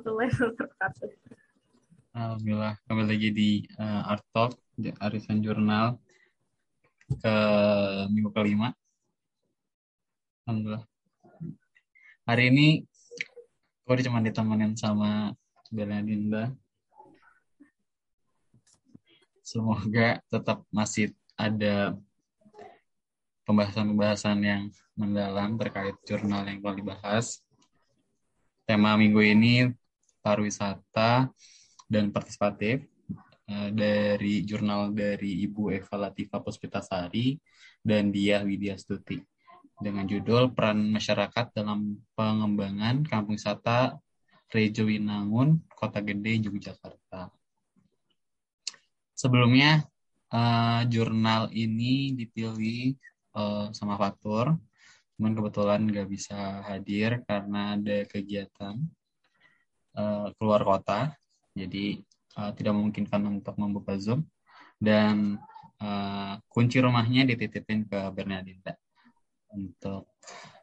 warahmatullahi wabarakatuh. Alhamdulillah, kembali lagi di uh, Art Talk, di Arisan Jurnal ke minggu kelima. Alhamdulillah. Hari ini gue cuma ditemenin sama Bella Dinda. Semoga tetap masih ada pembahasan-pembahasan yang mendalam terkait jurnal yang telah dibahas. Tema minggu ini pariwisata dan partisipatif uh, dari jurnal dari Ibu Eva Latifah Puspitasari dan Dia Widya Stuti dengan judul Peran Masyarakat dalam Pengembangan Kampung Wisata Rejo Winangun, Kota Gede, Yogyakarta. Sebelumnya, uh, jurnal ini dipilih uh, sama Fatur, cuman kebetulan nggak bisa hadir karena ada kegiatan uh, keluar kota, jadi uh, tidak memungkinkan untuk membuka Zoom. Dan uh, kunci rumahnya dititipin ke Bernadinda untuk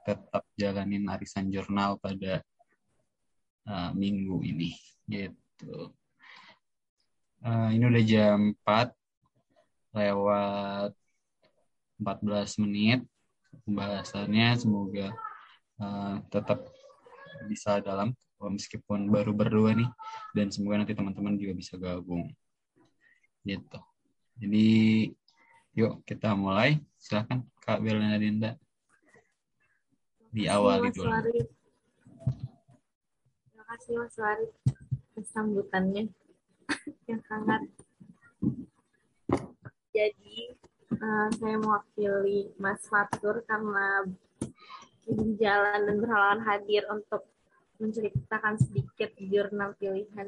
tetap jalanin arisan jurnal pada uh, minggu ini, gitu. Uh, ini udah jam 4 lewat 14 menit pembahasannya semoga uh, tetap bisa dalam meskipun baru berdua nih dan semoga nanti teman-teman juga bisa gabung. Gitu. Jadi yuk kita mulai. Silahkan Kak Belna Dinda diawali dulu. Terima kasih Mas Warid sambutannya. Yang sangat jadi uh, saya mewakili Mas Fatur karena di jalan dan berhalangan hadir untuk menceritakan sedikit jurnal pilihan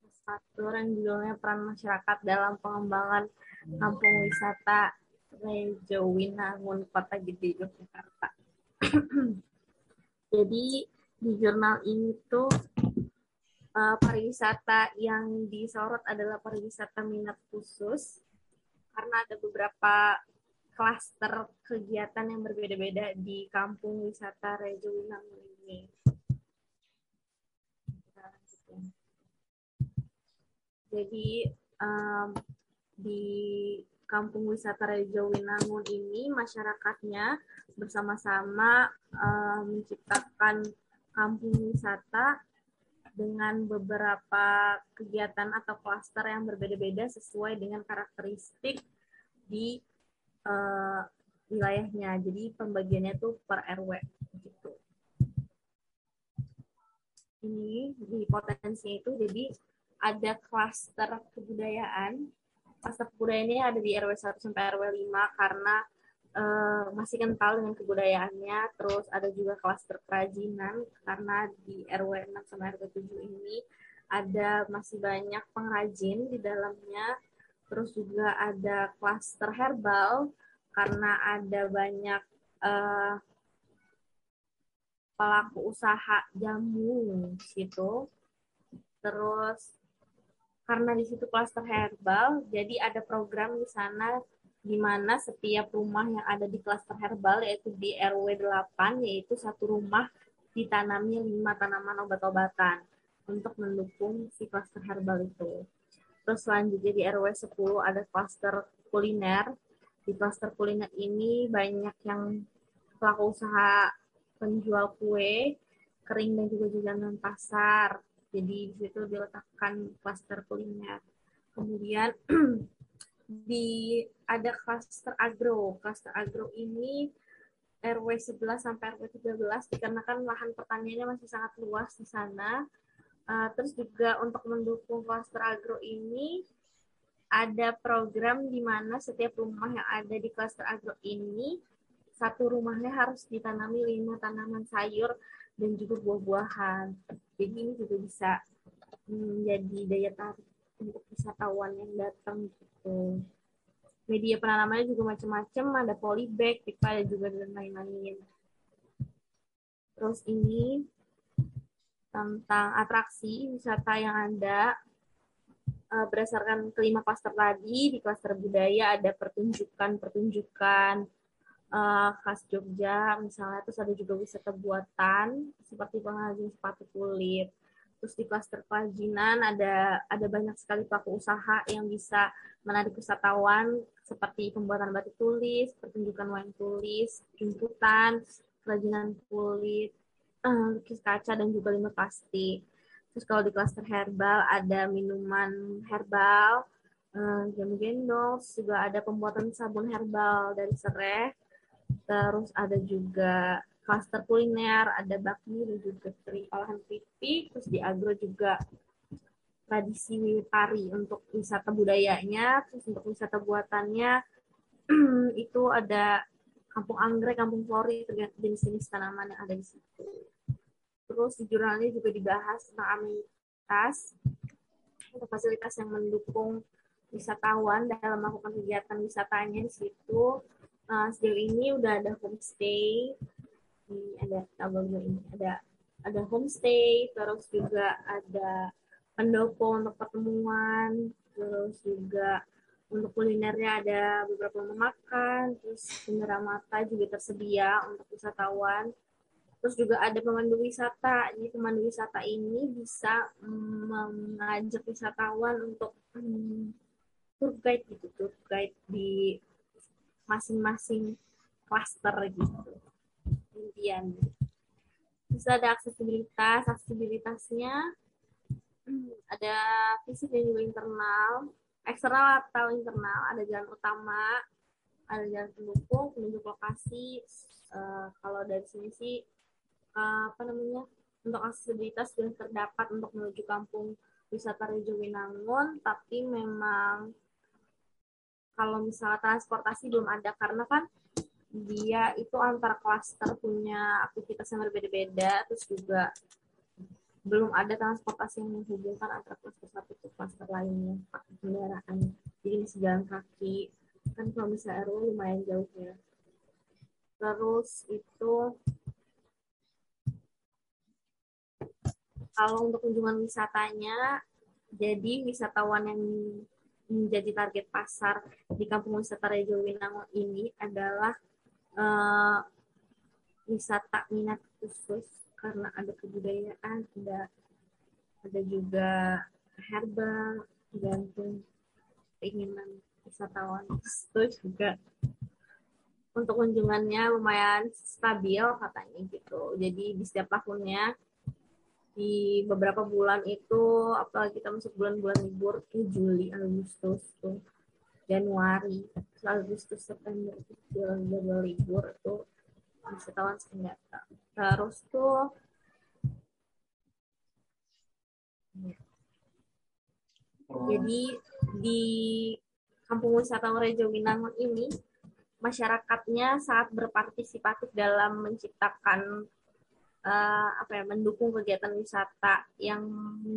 Mas Fatur yang judulnya peran masyarakat dalam pengembangan kampung wisata Rejo Winangun Kota Gede Yogyakarta. Jadi di jurnal ini tuh uh, pariwisata yang disorot adalah pariwisata minat khusus karena ada beberapa klaster kegiatan yang berbeda-beda di kampung wisata Rejo Winangun ini. Jadi um, di kampung wisata Rejo Winangun ini masyarakatnya bersama-sama um, menciptakan kampung wisata dengan beberapa kegiatan atau klaster yang berbeda-beda sesuai dengan karakteristik di uh, wilayahnya. Jadi pembagiannya itu per RW gitu. Ini di potensi itu jadi ada klaster kebudayaan. Klaster kebudayaan ini ada di RW 1 sampai RW 5 karena uh, masih kental dengan kebudayaannya. Terus ada juga klaster kerajinan karena di RW 6 sampai RW 7 ini ada masih banyak pengrajin di dalamnya. Terus juga ada klaster herbal karena ada banyak uh, pelaku usaha jamu gitu. Terus karena di situ klaster herbal, jadi ada program di sana di mana setiap rumah yang ada di klaster herbal yaitu di RW 8 yaitu satu rumah ditanami lima tanaman obat-obatan untuk mendukung si klaster herbal itu. Terus selanjutnya di RW 10 ada klaster kuliner. Di klaster kuliner ini banyak yang pelaku usaha penjual kue, kering dan juga jajanan pasar. Jadi di situ diletakkan klaster kuliner. Kemudian di ada klaster agro. Klaster agro ini RW 11 sampai RW 13 dikarenakan lahan pertaniannya masih sangat luas di sana. Uh, terus juga untuk mendukung klaster agro ini ada program di mana setiap rumah yang ada di klaster agro ini satu rumahnya harus ditanami lima tanaman sayur dan juga buah-buahan. Jadi ini juga bisa menjadi daya tarik untuk wisatawan yang datang gitu. Media penanamannya juga macam-macam, ada polybag, pipa, ada juga dan lain-lain. Terus ini tentang atraksi wisata yang ada uh, berdasarkan kelima klaster tadi di klaster budaya ada pertunjukan-pertunjukan uh, khas Jogja misalnya terus ada juga wisata buatan seperti pengrajin sepatu kulit terus di klaster kerajinan ada ada banyak sekali pelaku usaha yang bisa menarik wisatawan seperti pembuatan batik tulis, pertunjukan wayang tulis, jemputan, kerajinan kulit, uh, lukis kaca dan juga limbah plastik. Terus kalau di klaster herbal ada minuman herbal, uh, jamu gendong, juga ada pembuatan sabun herbal dari serai. Terus ada juga klaster kuliner, ada bakmi dan juga teri olahan keripik, terus di agro juga tradisi tari untuk wisata budayanya, terus untuk wisata buatannya itu ada kampung anggrek, kampung flori, tergantung jenis-jenis tanaman yang ada di situ. Terus di jurnalnya juga dibahas tentang amenitas untuk fasilitas yang mendukung wisatawan dalam melakukan kegiatan wisatanya di situ. Uh, sejauh ini udah ada homestay, ini ada tabelnya ini. Ada ada homestay terus juga ada pendopo untuk pertemuan terus juga untuk kulinernya ada beberapa memakan terus cendera mata juga tersedia untuk wisatawan. Terus juga ada pemandu wisata. Jadi pemandu wisata ini bisa mengajak wisatawan untuk hmm, tour guide gitu tour guide di masing-masing klaster gitu. Kemudian bisa ada aksesibilitas aksesibilitasnya hmm, ada fisik dan juga internal eksternal atau internal. Ada jalan utama ada jalan pendukung penunjuk lokasi. Uh, kalau dari sini sih uh, apa namanya untuk aksesibilitas sudah terdapat untuk menuju kampung wisata Rejo Winangun tapi memang kalau misalnya transportasi belum ada karena kan dia itu antara klaster punya aktivitas yang berbeda-beda terus juga belum ada transportasi yang menghubungkan antara klaster satu ke klaster lainnya pakai kendaraan. Jadi masih jalan kaki. Kan kalau misalnya RW lumayan jauh ya. Terus itu kalau untuk kunjungan wisatanya jadi wisatawan yang menjadi target pasar di kampung wisata Rejo Winangun ini adalah uh, wisata minat khusus karena ada kebudayaan, ada ada juga herbal, gantung keinginan wisatawan itu juga untuk kunjungannya lumayan stabil katanya gitu. Jadi di setiap tahunnya di beberapa bulan itu apalagi kita masuk bulan-bulan libur ke Juli, Agustus tuh Januari Agustus September itu jadwal libur itu wisatawan sering datang terus tuh jadi di kampung wisata Rejo Winangun ini masyarakatnya sangat berpartisipatif dalam menciptakan uh, apa ya mendukung kegiatan wisata yang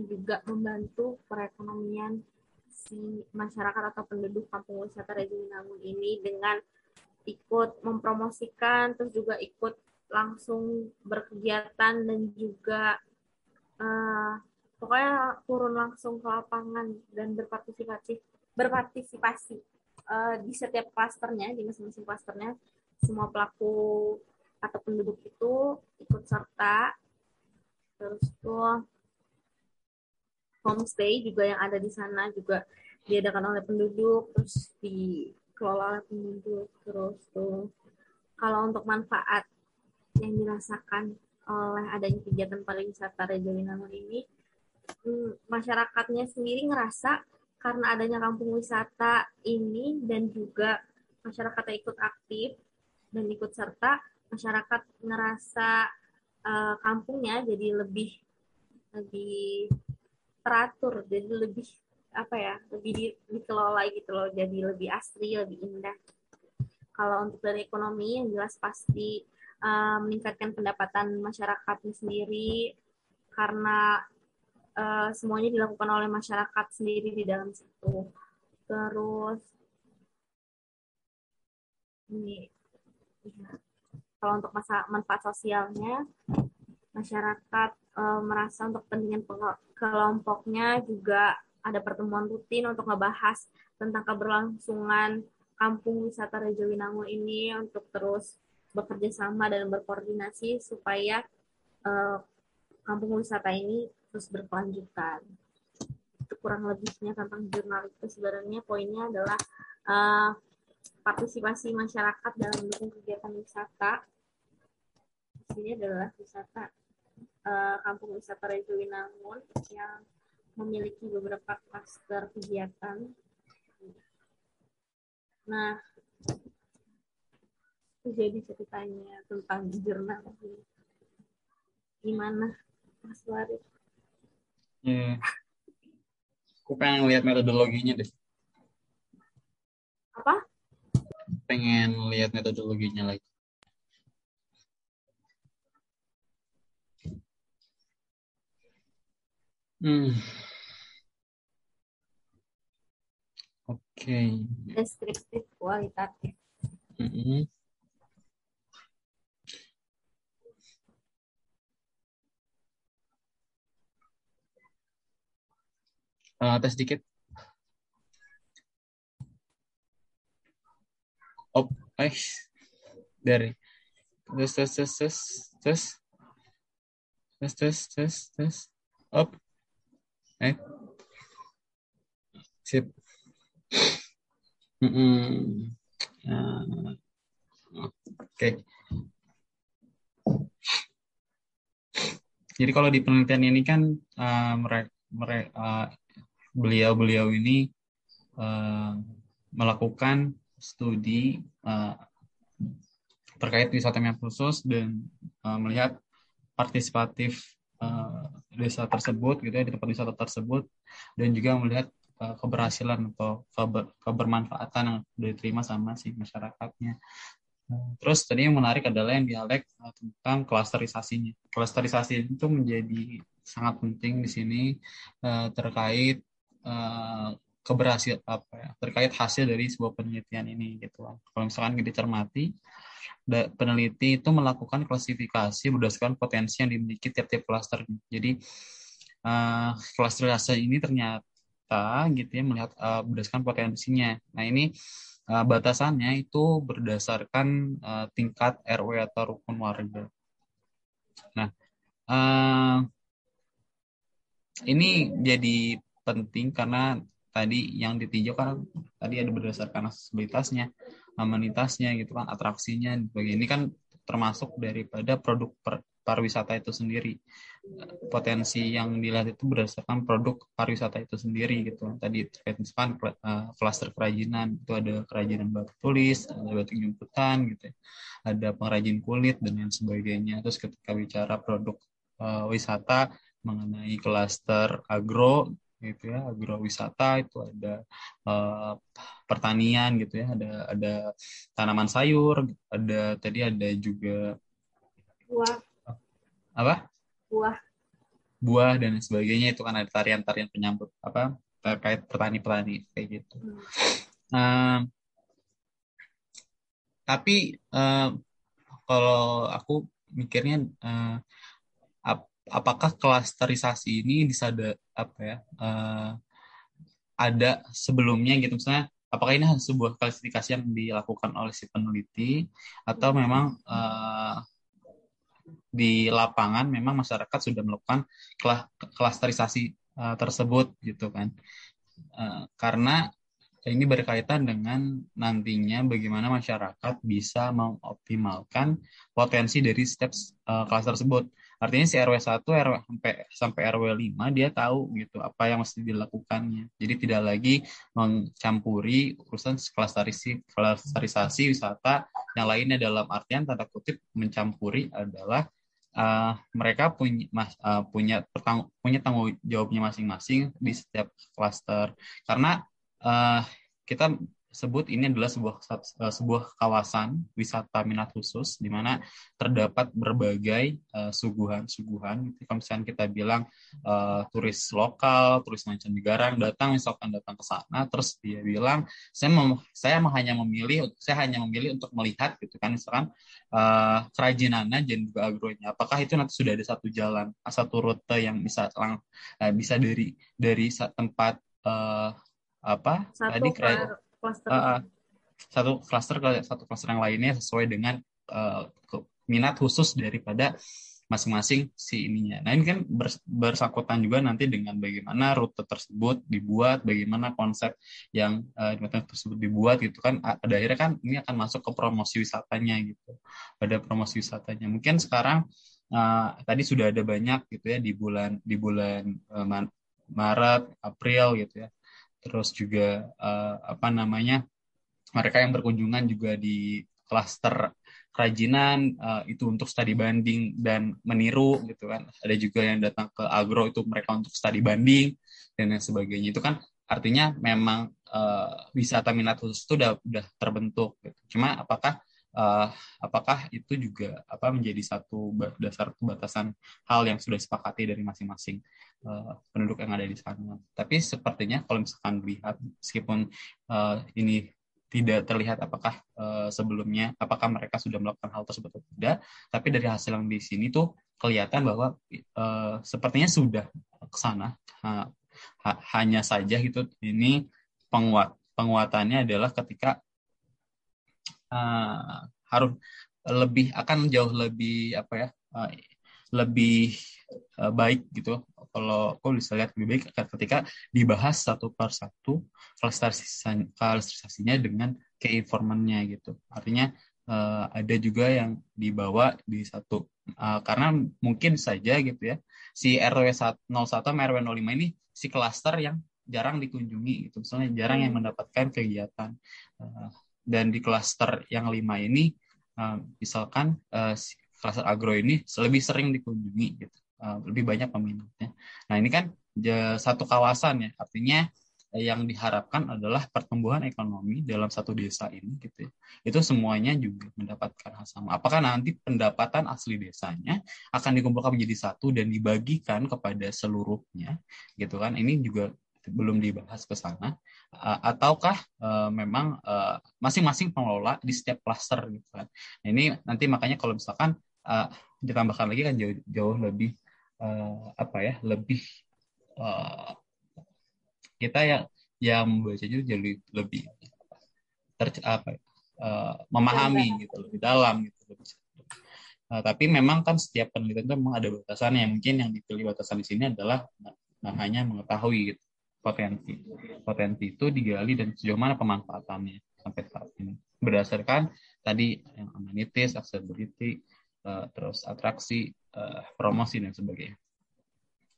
juga membantu perekonomian si masyarakat atau penduduk kampung wisata Rejinangun ini dengan ikut mempromosikan terus juga ikut langsung berkegiatan dan juga uh, pokoknya turun langsung ke lapangan dan berpartisipasi berpartisipasi uh, di setiap klasternya di masing-masing klasternya. Semua pelaku atau penduduk itu ikut serta. Terus tuh homestay juga yang ada di sana juga diadakan oleh penduduk terus dikelola oleh penduduk terus tuh kalau untuk manfaat yang dirasakan oleh adanya kegiatan pariwisata Rejo Winangun ini hmm, masyarakatnya sendiri ngerasa karena adanya kampung wisata ini dan juga masyarakatnya ikut aktif dan ikut serta masyarakat ngerasa uh, kampungnya jadi lebih lebih teratur jadi lebih apa ya lebih di, dikelola gitu loh jadi lebih asri lebih indah kalau untuk dari ekonomi yang jelas pasti uh, meningkatkan pendapatan masyarakatnya sendiri karena uh, semuanya dilakukan oleh masyarakat sendiri di dalam situ terus ini ya. Kalau untuk masa manfaat sosialnya masyarakat uh, merasa untuk kepentingan kelompoknya juga ada pertemuan rutin untuk ngebahas tentang keberlangsungan kampung wisata Rejo Winangun ini untuk terus bekerja sama dan berkoordinasi supaya uh, kampung wisata ini terus berkelanjutan. Itu kurang lebihnya tentang jurnal itu sebenarnya poinnya adalah uh, partisipasi masyarakat dalam mendukung kegiatan wisata. Di sini adalah wisata uh, kampung wisata Rejo Winangun yang memiliki beberapa klaster kegiatan. Nah, itu jadi ceritanya tentang jurnal ini. Gimana, Mas Warid? Yeah. Aku pengen lihat metodologinya deh. Apa? Pengen lihat metodologinya lagi. Hmm. Oke. Okay. Deskriptif kualitatif. Mm -hmm. Uh, tes dikit. Oh, eh, dari tes tes tes tes tes tes tes tes tes up eh sip mm -mm. Uh, Oke. Okay. Jadi kalau di penelitian ini kan uh, mereka mere, uh, beliau-beliau ini uh, melakukan studi uh, terkait wisata yang khusus dan uh, melihat partisipatif desa tersebut gitu ya di tempat wisata tersebut dan juga melihat uh, keberhasilan atau keber, kebermanfaatan yang diterima sama si masyarakatnya. Terus tadi yang menarik adalah yang dialek uh, tentang klasterisasinya. Klasterisasi itu menjadi sangat penting di sini uh, terkait keberhasil apa ya terkait hasil dari sebuah penelitian ini gitu Kalau misalkan kita cermati peneliti itu melakukan klasifikasi berdasarkan potensi yang dimiliki tiap-tiap klaster. Jadi uh, klasterisasi ini ternyata gitu ya melihat uh, berdasarkan potensinya. Nah ini uh, batasannya itu berdasarkan uh, tingkat RW atau rukun warga. Nah uh, ini jadi penting karena tadi yang ditinjau kan tadi ada berdasarkan aksesibilitasnya amenitasnya gitu kan atraksinya ini kan termasuk daripada produk per, pariwisata itu sendiri. Potensi yang dilihat itu berdasarkan produk pariwisata itu sendiri gitu. Tadi terkait misalkan klaster uh, kerajinan itu ada kerajinan batu tulis ada batu jemputan gitu ya. ada pengrajin kulit dan lain sebagainya. Terus ketika bicara produk uh, wisata mengenai klaster agro gitu ya agrowisata itu ada uh, pertanian gitu ya ada ada tanaman sayur ada tadi ada juga buah. Apa? Buah. Buah dan sebagainya itu kan ada tarian-tarian penyambut apa terkait petani-petani kayak gitu. Hmm. uh, tapi uh, kalau aku mikirnya uh, apakah klasterisasi ini bisa ada apa ya uh, ada sebelumnya gitu? Misalnya apakah ini sebuah klasifikasi yang dilakukan oleh si peneliti atau memang uh, di lapangan memang masyarakat sudah melakukan klasterisasi uh, tersebut gitu kan? Uh, karena ini berkaitan dengan nantinya bagaimana masyarakat bisa mengoptimalkan potensi dari setiap uh, kelas tersebut. Artinya si RW 1 RW sampai sampai RW 5 dia tahu gitu apa yang mesti dilakukannya. Jadi tidak lagi mencampuri urusan klasterisasi klasterisasi wisata yang lainnya dalam artian tanda kutip mencampuri adalah uh, mereka punya mas, uh, punya punya tanggung jawabnya masing-masing di setiap klaster. Karena uh, kita sebut ini adalah sebuah uh, sebuah kawasan wisata minat khusus di mana terdapat berbagai uh, suguhan-suguhan. Kalau misalnya kita bilang uh, turis lokal, turis mancanegara yang datang misalkan datang ke sana, terus dia bilang saya mem saya hanya memilih saya hanya memilih untuk melihat gitu kan misalkan uh, kerajinannya dan juga agronya. Apakah itu nanti sudah ada satu jalan, satu rute yang bisa lang uh, bisa dari dari tempat uh, apa Satu tadi kerajaan uh, satu klaster ke satu klaster yang lainnya sesuai dengan uh, minat khusus daripada masing-masing si ininya. Nah ini kan bersangkutan juga nanti dengan bagaimana rute tersebut dibuat, bagaimana konsep yang uh, tersebut dibuat gitu kan. Pada akhirnya kan ini akan masuk ke promosi wisatanya gitu. Pada promosi wisatanya. Mungkin sekarang uh, tadi sudah ada banyak gitu ya di bulan di bulan uh, Maret, April gitu ya. Terus juga uh, apa namanya mereka yang berkunjungan juga di klaster kerajinan uh, itu untuk studi banding dan meniru gitu kan ada juga yang datang ke agro itu mereka untuk studi banding dan lain sebagainya itu kan artinya memang uh, wisata minat khusus itu udah udah terbentuk gitu. cuma apakah uh, apakah itu juga apa menjadi satu dasar batasan hal yang sudah disepakati dari masing-masing uh, penduduk yang ada di sana. Tapi sepertinya kalau misalkan lihat meskipun uh, ini tidak terlihat apakah uh, sebelumnya apakah mereka sudah melakukan hal tersebut atau tidak tapi dari hasil yang di sini tuh kelihatan bahwa uh, sepertinya sudah ke sana. Ha, ha, hanya saja gitu ini penguat penguatannya adalah ketika uh, harus lebih akan jauh lebih apa ya uh, lebih uh, baik gitu kalau aku bisa lihat lebih baik ketika dibahas satu per satu klasifikasinya dengan key informannya gitu. Artinya uh, ada juga yang dibawa di satu uh, karena mungkin saja gitu ya si RW 01 sama RW 05 ini si klaster yang jarang dikunjungi gitu. Misalnya jarang yang hmm. mendapatkan kegiatan. Uh, dan di klaster yang lima ini uh, misalkan si klaster agro ini lebih sering dikunjungi gitu Eh, lebih banyak peminatnya. Nah ini kan satu kawasan ya, artinya yang diharapkan adalah pertumbuhan ekonomi dalam satu desa ini gitu ya. Itu semuanya juga mendapatkan hal sama. Apakah nanti pendapatan asli desanya akan dikumpulkan menjadi satu dan dibagikan kepada seluruhnya gitu kan. Ini juga belum dibahas ke sana uh, ataukah uh, memang masing-masing uh, pengelola di setiap klaster gitu kan. Nah, ini nanti makanya kalau misalkan uh, ditambahkan lagi kan jauh, jauh lebih uh, apa ya lebih uh, kita yang yang membaca itu jadi lebih ter apa uh, memahami gitu lebih dalam gitu lebih uh, tapi memang kan setiap penelitian itu memang ada batasan yang mungkin yang dipilih batasan di sini adalah nah, hanya mengetahui gitu, potensi. Potensi itu digali dan sejauh mana pemanfaatannya sampai saat ini. Berdasarkan tadi yang amenities accessibility uh, terus atraksi uh, promosi dan sebagainya.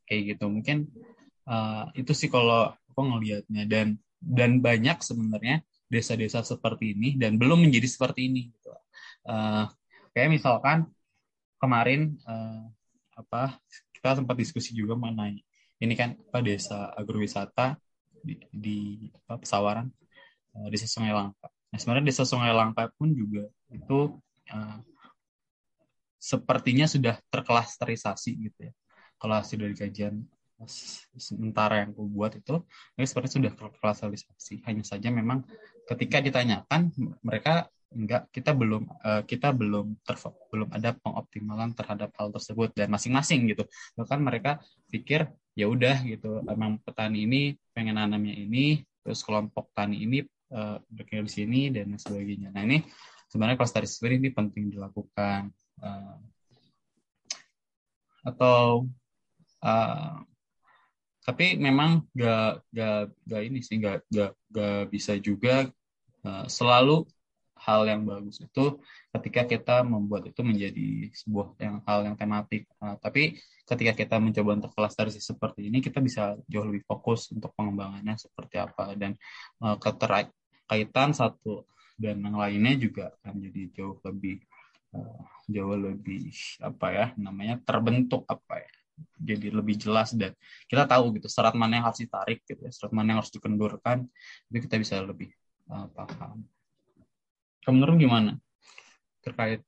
Kayak gitu. Mungkin uh, itu sih kalau aku ngelihatnya. Dan dan banyak sebenarnya desa-desa seperti ini dan belum menjadi seperti ini gitu. uh, kayak misalkan kemarin uh, apa kita sempat diskusi juga mengenai ini kan apa desa agrowisata di, di apa, pesawaran uh, desa Sungai Langka. Nah sebenarnya desa Sungai Langka pun juga itu uh, sepertinya sudah terklasterisasi gitu ya. Kalau hasil dari kajian sementara yang aku buat itu ini seperti sudah terklasterisasi. Hanya saja memang ketika ditanyakan mereka enggak kita belum uh, kita belum ter, belum ada pengoptimalan terhadap hal tersebut dan masing-masing gitu. Bahkan mereka pikir ya udah gitu. Emang petani ini pengen nanamnya ini terus kelompok tani ini uh, di sini dan sebagainya. Nah ini sebenarnya klasterisasi ini penting dilakukan uh, atau uh, tapi memang gak gak gak ini sih gak gak, gak bisa juga uh, selalu hal yang bagus itu ketika kita membuat itu menjadi sebuah yang hal yang tematik. Uh, tapi ketika kita mencoba untuk klasterisasi seperti ini, kita bisa jauh lebih fokus untuk pengembangannya seperti apa dan uh, keterkaitan satu dan yang lainnya juga akan jadi jauh lebih uh, jauh lebih apa ya namanya terbentuk apa ya jadi lebih jelas dan kita tahu gitu serat mana yang harus ditarik gitu ya, serat mana yang harus dikendurkan itu kita bisa lebih uh, paham. Kamu menurut gimana terkait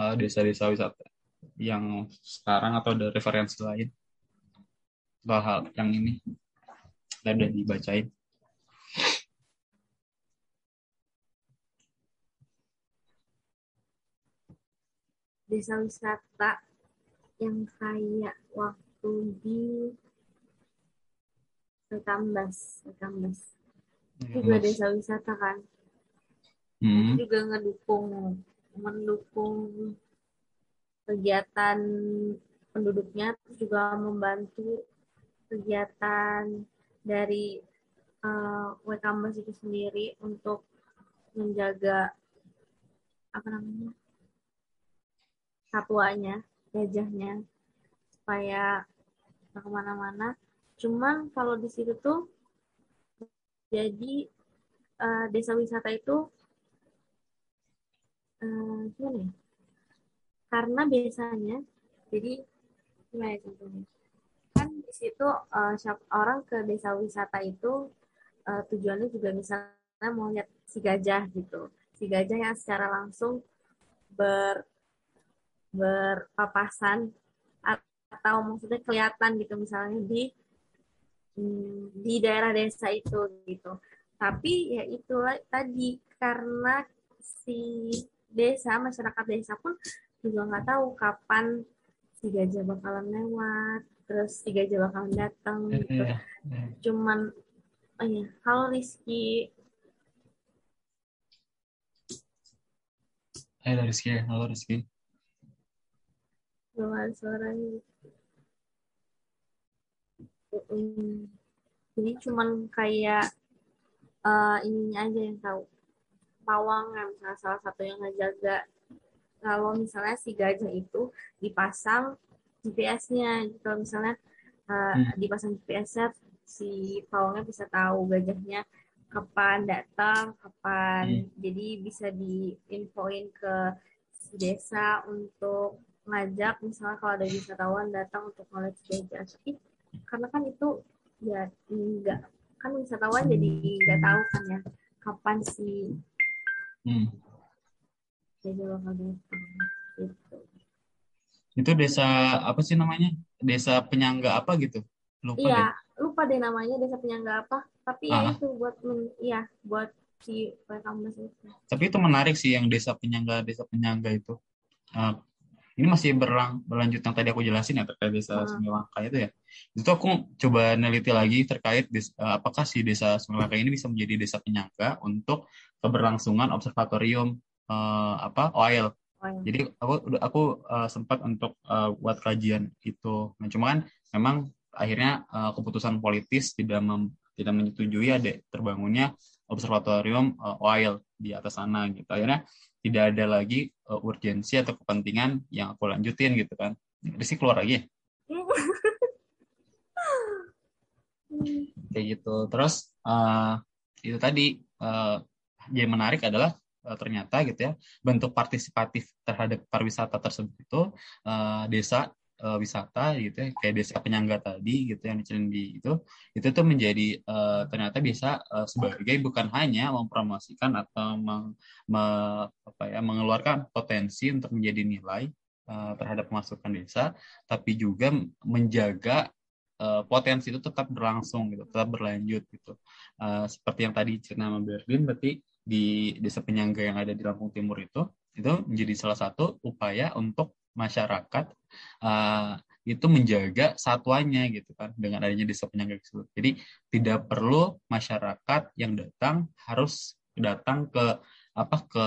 uh, desa-desa wisata yang sekarang atau ada referensi lain soal hal yang ini ada dibacain? Desa wisata yang kayak waktu di Rekambas, Rekambas. Itu juga desa wisata kan. Hmm. juga ngedukung mendukung kegiatan penduduknya terus juga membantu kegiatan dari uh, Wekambas itu sendiri untuk menjaga apa namanya satuanya gajahnya supaya nggak ke mana-mana cuman kalau di situ tuh jadi uh, desa wisata itu uh, gimana ya? Karena biasanya jadi gimana ya contohnya? Kan di situ uh, orang ke desa wisata itu uh, tujuannya juga misalnya mau lihat si gajah gitu. Si gajah yang secara langsung ber berpapasan atau maksudnya kelihatan gitu misalnya di mm, di daerah desa itu gitu. Tapi ya itulah tadi karena si desa masyarakat desa pun juga nggak tahu kapan si gajah bakalan lewat terus si gajah bakalan datang gitu. Iya, iya. cuman oh iya kalau Rizky? Halo Rizky, halo Rizky. belum ada suaranya jadi cuman kayak uh, ininya aja yang tahu pawang yang misalnya salah satu yang ngejaga. Kalau misalnya si gajah itu dipasang GPS-nya kalau misalnya uh, Hmm. dipasang GPS-nya si pawangnya bisa tahu gajahnya kapan datang kapan jadi bisa diinfoin ke si desa untuk ngajak misalnya kalau ada wisatawan datang untuk ngeliat si gajah. Tapi karena kan itu ya enggak kan wisatawan jadi nggak tahu kan ya kapan si Hmm. gitu Itu desa apa sih namanya? Desa penyangga apa gitu? Lupa deh. Iya, lupa deh namanya desa penyangga apa. Tapi Ah. ya itu buat men, iya buat si itu. Tapi itu menarik sih yang desa penyangga desa penyangga itu. Eh, ini masih berlang, berlanjut yang tadi aku jelasin ya terkait desa Hmm. Sungai Langka itu ya. Itu aku coba neliti lagi terkait des- eh, apakah si desa Sungai ini bisa menjadi desa penyangga untuk keberlangsungan observatorium eh, apa oil. Iya. Jadi aku aku eh, sempat untuk eh, buat kajian itu. Nah, cuma kan memang akhirnya eh, keputusan politis tidak mem- tidak menyetujui ada terbangunnya observatorium eh, oil di atas sana gitu. Akhirnya tidak ada lagi eh, urgensi atau kepentingan yang aku lanjutin gitu kan. Rizky keluar lagi ya? kayak gitu. Terus eh, itu tadi eh, yang menarik adalah eh, ternyata gitu ya bentuk partisipatif terhadap pariwisata tersebut itu eh, desa eh, wisata gitu ya kayak desa penyangga tadi gitu yang di itu itu tuh menjadi eh, ternyata bisa eh, sebagai bukan hanya mempromosikan atau meng- me- apa ya mengeluarkan potensi untuk menjadi nilai terhadap masukan desa tapi juga menjaga eh, potensi itu tetap berlangsung gitu, tetap berlanjut gitu. Eh, seperti yang tadi cerita sama Berlin, berarti di desa penyangga yang ada di Lampung Timur itu, itu menjadi salah satu upaya untuk masyarakat eh, itu menjaga satuannya gitu kan dengan adanya desa penyangga tersebut. Jadi tidak perlu masyarakat yang datang harus datang ke apa ke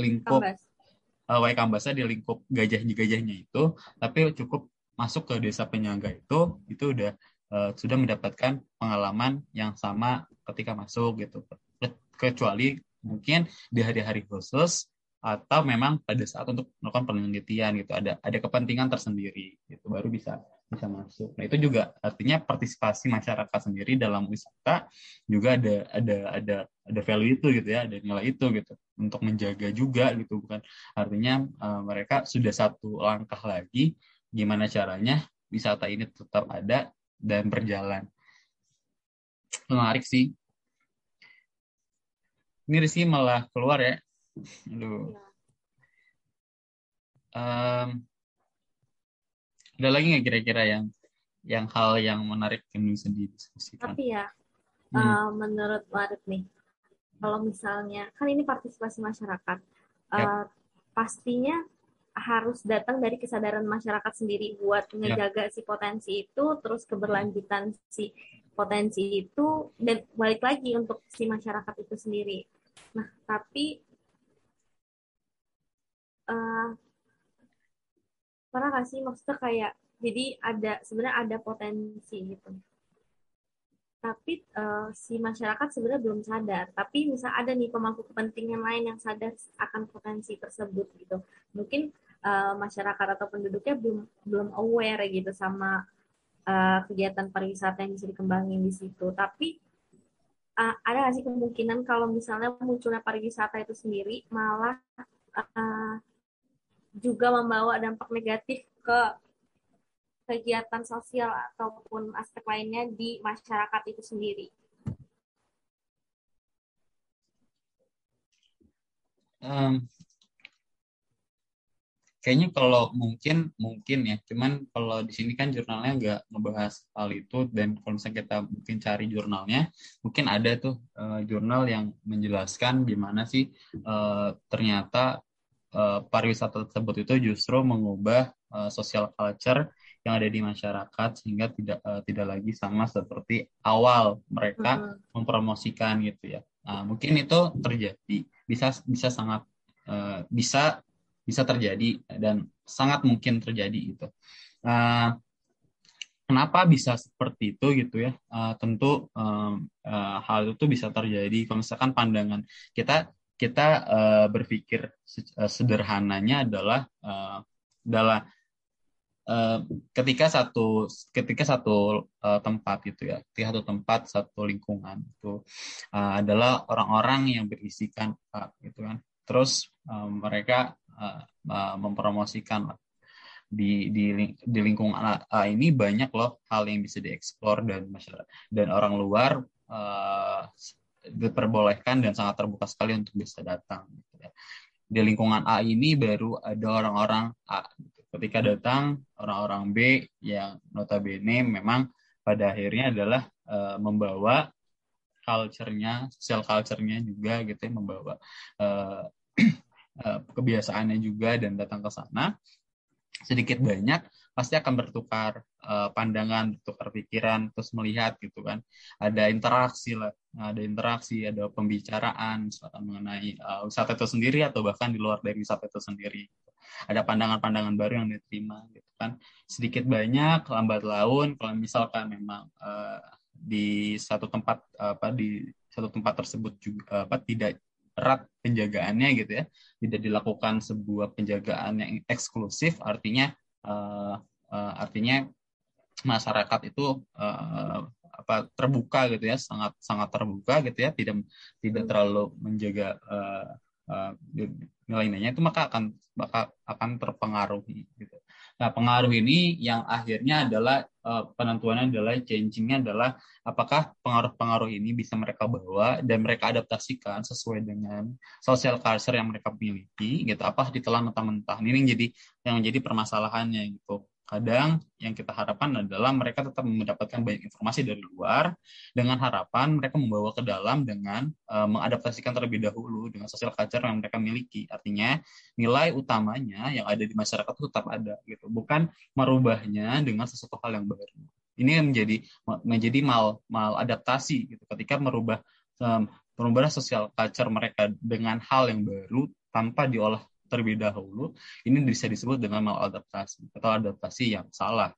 lingkup Kambas. uh, di lingkup gajah-gajahnya itu, tapi cukup masuk ke desa penyangga itu, itu udah uh, sudah mendapatkan pengalaman yang sama ketika masuk gitu. Kecuali mungkin di hari-hari khusus atau memang pada saat untuk melakukan penelitian gitu ada ada kepentingan tersendiri gitu baru bisa bisa masuk. Nah itu juga artinya partisipasi masyarakat sendiri dalam wisata juga ada ada ada ada value itu gitu ya ada nilai itu gitu untuk menjaga juga gitu bukan artinya uh, mereka sudah satu langkah lagi gimana caranya wisata ini tetap ada dan berjalan. Menarik sih. Ini Rizky malah keluar ya. Aduh. Um, ada lagi nggak kira-kira yang yang hal yang menarik yang bisa didiskusikan? Tapi ya Hmm. uh, menurut Warid nih, kalau misalnya kan ini partisipasi masyarakat, uh, pastinya harus datang dari kesadaran masyarakat sendiri buat ngejaga si potensi itu, terus keberlanjutan si potensi itu, dan balik lagi untuk si masyarakat itu sendiri. Nah, tapi uh, pernah nggak sih maksudnya kayak jadi ada sebenarnya ada potensi gitu tapi uh, si masyarakat sebenarnya belum sadar. Tapi misal ada nih pemangku kepentingan lain yang sadar akan potensi tersebut gitu. Mungkin uh, masyarakat atau penduduknya belum belum aware gitu sama uh, kegiatan pariwisata yang bisa dikembangin di situ. Tapi uh, ada nggak sih kemungkinan kalau misalnya munculnya pariwisata itu sendiri malah uh, juga membawa dampak negatif ke kegiatan sosial ataupun aspek lainnya di masyarakat itu sendiri. Um, kayaknya kalau mungkin mungkin ya cuman kalau di sini kan jurnalnya nggak ngebahas hal itu dan kalau misalnya kita mungkin cari jurnalnya mungkin ada tuh uh, jurnal yang menjelaskan gimana sih uh, ternyata uh, pariwisata tersebut itu justru mengubah uh, social culture yang ada di masyarakat sehingga tidak uh, tidak lagi sama seperti awal mereka uh-huh. mempromosikan gitu ya. Nah, mungkin itu terjadi bisa bisa sangat uh, bisa bisa terjadi dan sangat mungkin terjadi itu. Uh, kenapa bisa seperti itu gitu ya? Uh, tentu um, uh, hal itu bisa terjadi kalau misalkan pandangan kita kita uh, berpikir sederhananya adalah uh, adalah Eh, ketika satu ketika satu uh, tempat gitu ya ketika satu tempat satu lingkungan itu uh, adalah orang-orang yang berisikan uh, gitu kan terus uh, mereka uh, uh, mempromosikan di di di lingkungan uh, ini banyak loh hal yang bisa dieksplor dan masyarakat dan orang luar uh, diperbolehkan dan sangat terbuka sekali untuk bisa datang gitu ya. di lingkungan A ini baru ada orang-orang A gitu ketika datang orang-orang B yang notabene memang pada akhirnya adalah uh, membawa culture-nya, social culture-nya juga gitu ya, membawa uh, kebiasaannya juga dan datang ke sana sedikit banyak pasti akan bertukar uh, pandangan, bertukar pikiran, terus melihat gitu kan. Ada interaksi lah, ada interaksi, ada pembicaraan mengenai uh, wisata itu sendiri atau bahkan di luar dari wisata itu sendiri ada pandangan-pandangan baru yang diterima gitu kan sedikit banyak lambat laun kalau misalkan memang uh, di satu tempat apa di satu tempat tersebut juga apa tidak erat penjagaannya gitu ya tidak dilakukan sebuah penjagaan yang eksklusif artinya uh, uh, artinya masyarakat itu uh, apa terbuka gitu ya sangat sangat terbuka gitu ya tidak tidak terlalu menjaga uh, uh, nilai-nilainya itu maka akan bakal akan terpengaruhi gitu. Nah, pengaruh ini yang akhirnya adalah uh, penentuannya adalah changingnya adalah apakah pengaruh-pengaruh ini bisa mereka bawa dan mereka adaptasikan sesuai dengan social culture yang mereka miliki gitu. Apa ditelan mentah-mentah. Ini yang jadi yang menjadi permasalahannya gitu kadang yang kita harapkan adalah mereka tetap mendapatkan banyak informasi dari luar dengan harapan mereka membawa ke dalam dengan uh, mengadaptasikan terlebih dahulu dengan sosial culture yang mereka miliki. Artinya nilai utamanya yang ada di masyarakat itu tetap ada gitu, bukan merubahnya dengan sesuatu hal yang baru. Ini menjadi menjadi mal mal adaptasi gitu ketika merubah um, merubah sosial culture mereka dengan hal yang baru tanpa diolah terlebih dahulu, ini bisa disebut dengan maladaptasi atau adaptasi yang salah.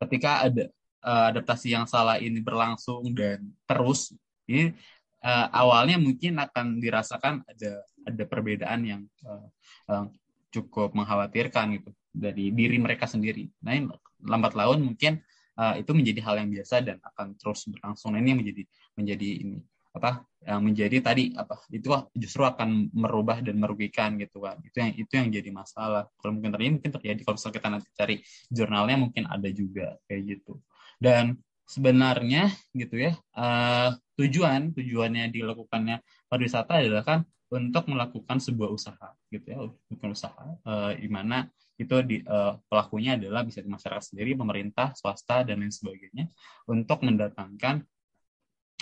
Ketika ada uh, adaptasi yang salah ini berlangsung dan terus, ini uh, awalnya mungkin akan dirasakan ada ada perbedaan yang uh, uh, cukup mengkhawatirkan gitu dari diri mereka sendiri. Nah, lambat laun mungkin uh, itu menjadi hal yang biasa dan akan terus berlangsung. Nah, ini menjadi menjadi ini apa yang menjadi tadi apa itu justru akan merubah dan merugikan gitu kan itu yang itu yang jadi masalah. Kalau mungkin terjadi mungkin terjadi. Kalau misalnya kita nanti cari jurnalnya mungkin ada juga kayak gitu. Dan sebenarnya gitu ya uh, tujuan tujuannya dilakukannya pariwisata adalah kan untuk melakukan sebuah usaha gitu ya bukan usaha uh, di mana itu di, uh, pelakunya adalah bisa di masyarakat sendiri, pemerintah, swasta dan lain sebagainya untuk mendatangkan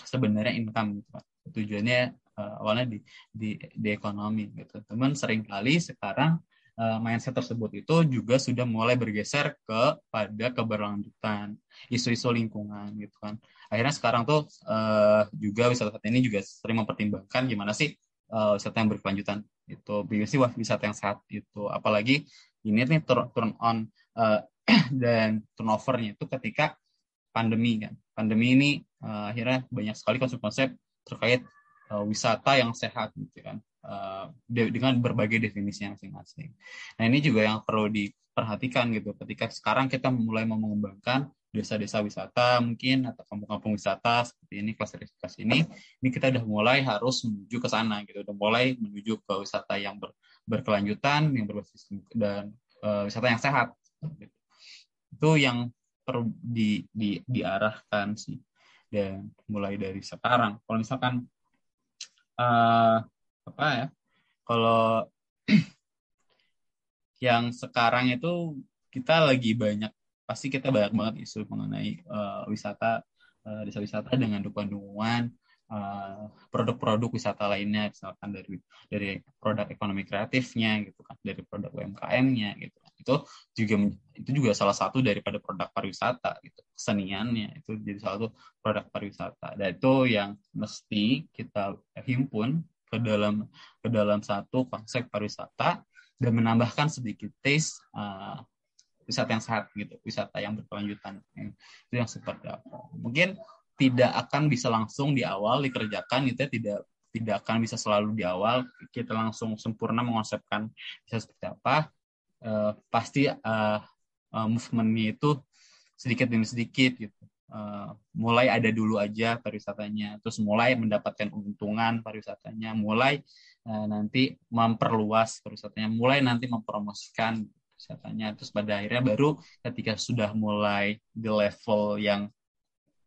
sebenarnya income gitu Pak. Tujuannya uh, awalnya di, di di ekonomi gitu. Teman sering kali sekarang uh, mindset tersebut itu juga sudah mulai bergeser kepada keberlanjutan isu-isu lingkungan gitu kan. Akhirnya sekarang tuh uh, juga wisata ini juga sering mempertimbangkan gimana sih uh, wisata yang berkelanjutan itu BBC wah wisata yang sehat itu apalagi ini nih turn, turn on uh, dan turnovernya itu ketika pandemi kan pandemi ini uh, akhirnya banyak sekali konsep-konsep terkait uh, wisata yang sehat gitu kan uh, de dengan berbagai definisi masing-masing. Nah ini juga yang perlu diperhatikan gitu ketika sekarang kita mulai mau mengembangkan desa-desa wisata mungkin atau kampung-kampung wisata seperti ini klasifikasi ini ini kita udah mulai harus menuju ke sana gitu udah mulai menuju ke wisata yang ber, berkelanjutan yang berbasis dan uh, wisata yang sehat gitu. itu yang perlu di, di diarahkan sih dan mulai dari sekarang kalau misalkan uh, apa ya kalau yang sekarang itu kita lagi banyak pasti kita banyak banget isu mengenai uh, wisata uh, desa wisata dengan dukungan uh, produk-produk wisata lainnya misalkan dari dari produk ekonomi kreatifnya gitu kan dari produk UMKM-nya gitu. Itu juga itu juga salah satu daripada produk pariwisata gitu keseniannya itu jadi salah satu produk pariwisata dan itu yang mesti kita himpun ke dalam ke dalam satu konsep pariwisata dan menambahkan sedikit taste uh, wisata yang sehat gitu, wisata yang berkelanjutan. Itu yang seperti apa? Mungkin tidak akan bisa langsung di awal dikerjakan gitu ya, tidak tidak akan bisa selalu di awal kita langsung sempurna mengonsepkan bisa seperti apa. Uh, pasti uh, uh, movementnya itu sedikit demi sedikit gitu. Uh, mulai ada dulu aja pariwisatanya, terus mulai mendapatkan keuntungan pariwisatanya, mulai uh, nanti memperluas pariwisatanya, mulai nanti mempromosikan kesehatannya terus pada akhirnya baru ketika sudah mulai di level yang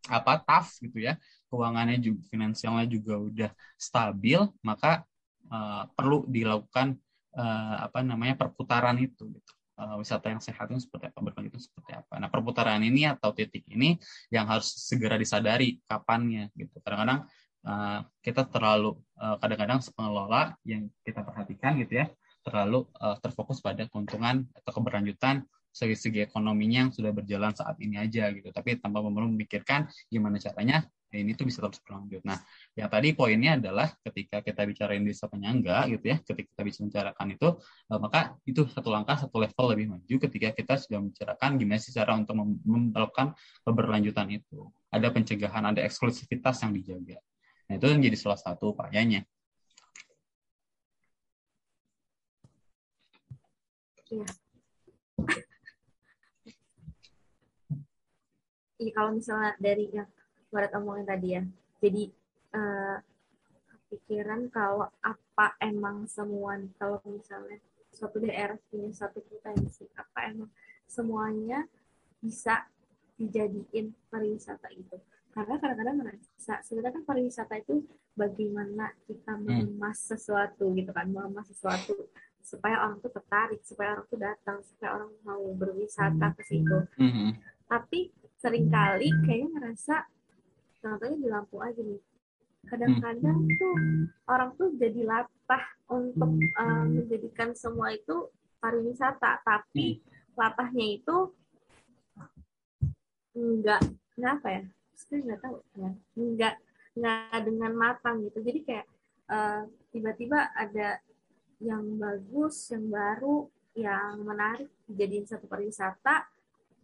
apa tough gitu ya keuangannya juga finansialnya juga udah stabil maka uh, perlu dilakukan uh, apa namanya perputaran itu gitu. Uh, wisata yang sehat itu seperti apa berkelanjutan seperti apa. Nah perputaran ini atau titik ini yang harus segera disadari kapannya gitu. Kadang-kadang uh, kita terlalu kadang-kadang uh, pengelola yang kita perhatikan gitu ya terlalu uh, terfokus pada keuntungan atau keberlanjutan segi-segi ekonominya yang sudah berjalan saat ini aja gitu. Tapi tanpa perlu memikirkan gimana caranya ya ini tuh bisa terus berlanjut. Nah, yang tadi poinnya adalah ketika kita bicarain desa penyangga gitu ya, ketika kita bisa membicarakan itu, uh, maka itu satu langkah, satu level lebih maju ketika kita sudah membicarakan gimana sih cara untuk melakukan keberlanjutan itu. Ada pencegahan, ada eksklusivitas yang dijaga. Nah, itu menjadi salah satu upayanya. Iya. Iya kalau misalnya dari yang Barat omongin tadi ya, jadi uh, kepikiran kalau apa emang semua kalau misalnya suatu daerah punya satu potensi, apa emang semuanya bisa dijadiin pariwisata itu. Karena kadang-kadang merasa sebenarnya kan pariwisata itu bagaimana kita hmm. mengemas sesuatu gitu kan, mengemas sesuatu supaya orang tuh tertarik, supaya orang tuh datang, supaya orang mau berwisata ke situ. Mm-hmm. Tapi sering kali kayaknya ngerasa contohnya di Lampung aja nih. Kadang-kadang mm. tuh orang tuh jadi latah untuk uh, menjadikan semua itu pariwisata, tapi mm. latahnya itu enggak enggak apa ya? Saya nggak tahu ya. Enggak enggak dengan matang gitu. Jadi kayak uh, tiba-tiba ada yang bagus, yang baru, yang menarik dijadiin satu pariwisata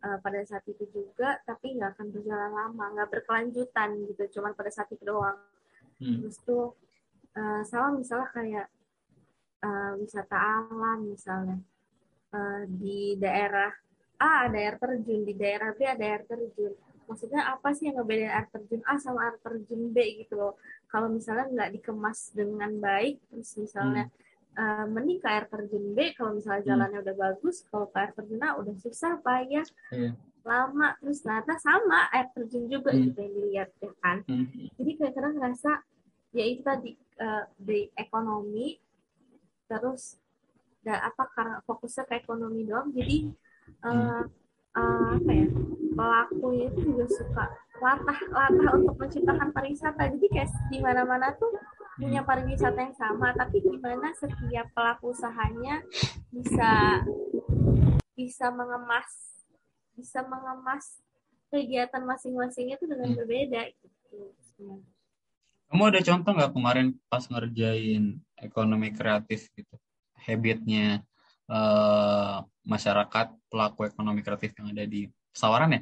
uh, pada saat itu juga, tapi nggak akan berjalan lama, nggak berkelanjutan gitu, cuma pada saat itu doang. Hmm. Terus tuh uh, sama misalnya kayak uh, wisata alam misalnya uh, di daerah A ada air terjun, di daerah B ada air terjun. Maksudnya apa sih yang ngebedain air terjun A sama air terjun B gitu loh. Kalau misalnya nggak dikemas dengan baik, terus misalnya hmm uh, mending ke air terjun B kalau misalnya hmm. jalannya hmm. udah bagus kalau ke air terjun A udah susah payah yeah. lama terus ternyata sama air terjun juga hmm. gitu yang dilihat ya kan hmm. jadi kadang-kadang ngerasa ya itu tadi uh, di ekonomi terus dan apa karena fokusnya ke ekonomi doang jadi uh, uh, apa ya pelaku itu juga suka latah latah untuk menciptakan pariwisata jadi kayak di mana mana tuh punya hmm. pariwisata yang sama, tapi gimana setiap pelaku usahanya bisa bisa mengemas bisa mengemas kegiatan masing-masing itu dengan hmm. berbeda gitu. Kamu ada contoh nggak kemarin pas ngerjain ekonomi kreatif gitu, habitnya uh, masyarakat pelaku ekonomi kreatif yang ada di Sawaran ya?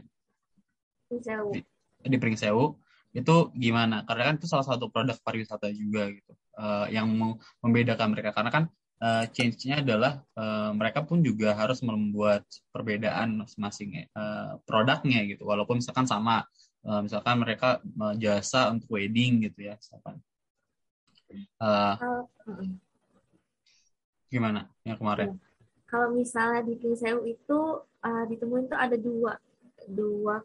Pringsewu. Di, di Pringsewu itu gimana? Karena kan itu salah satu produk pariwisata juga gitu, uh, yang membedakan mereka. Karena kan uh, change-nya adalah uh, mereka pun juga harus membuat perbedaan masing-masing uh, produknya gitu, walaupun misalkan sama uh, misalkan mereka uh, jasa untuk wedding gitu ya misalkan. Uh, gimana yang kemarin? Kalau misalnya di Pringsewu itu uh, ditemuin tuh ada dua dua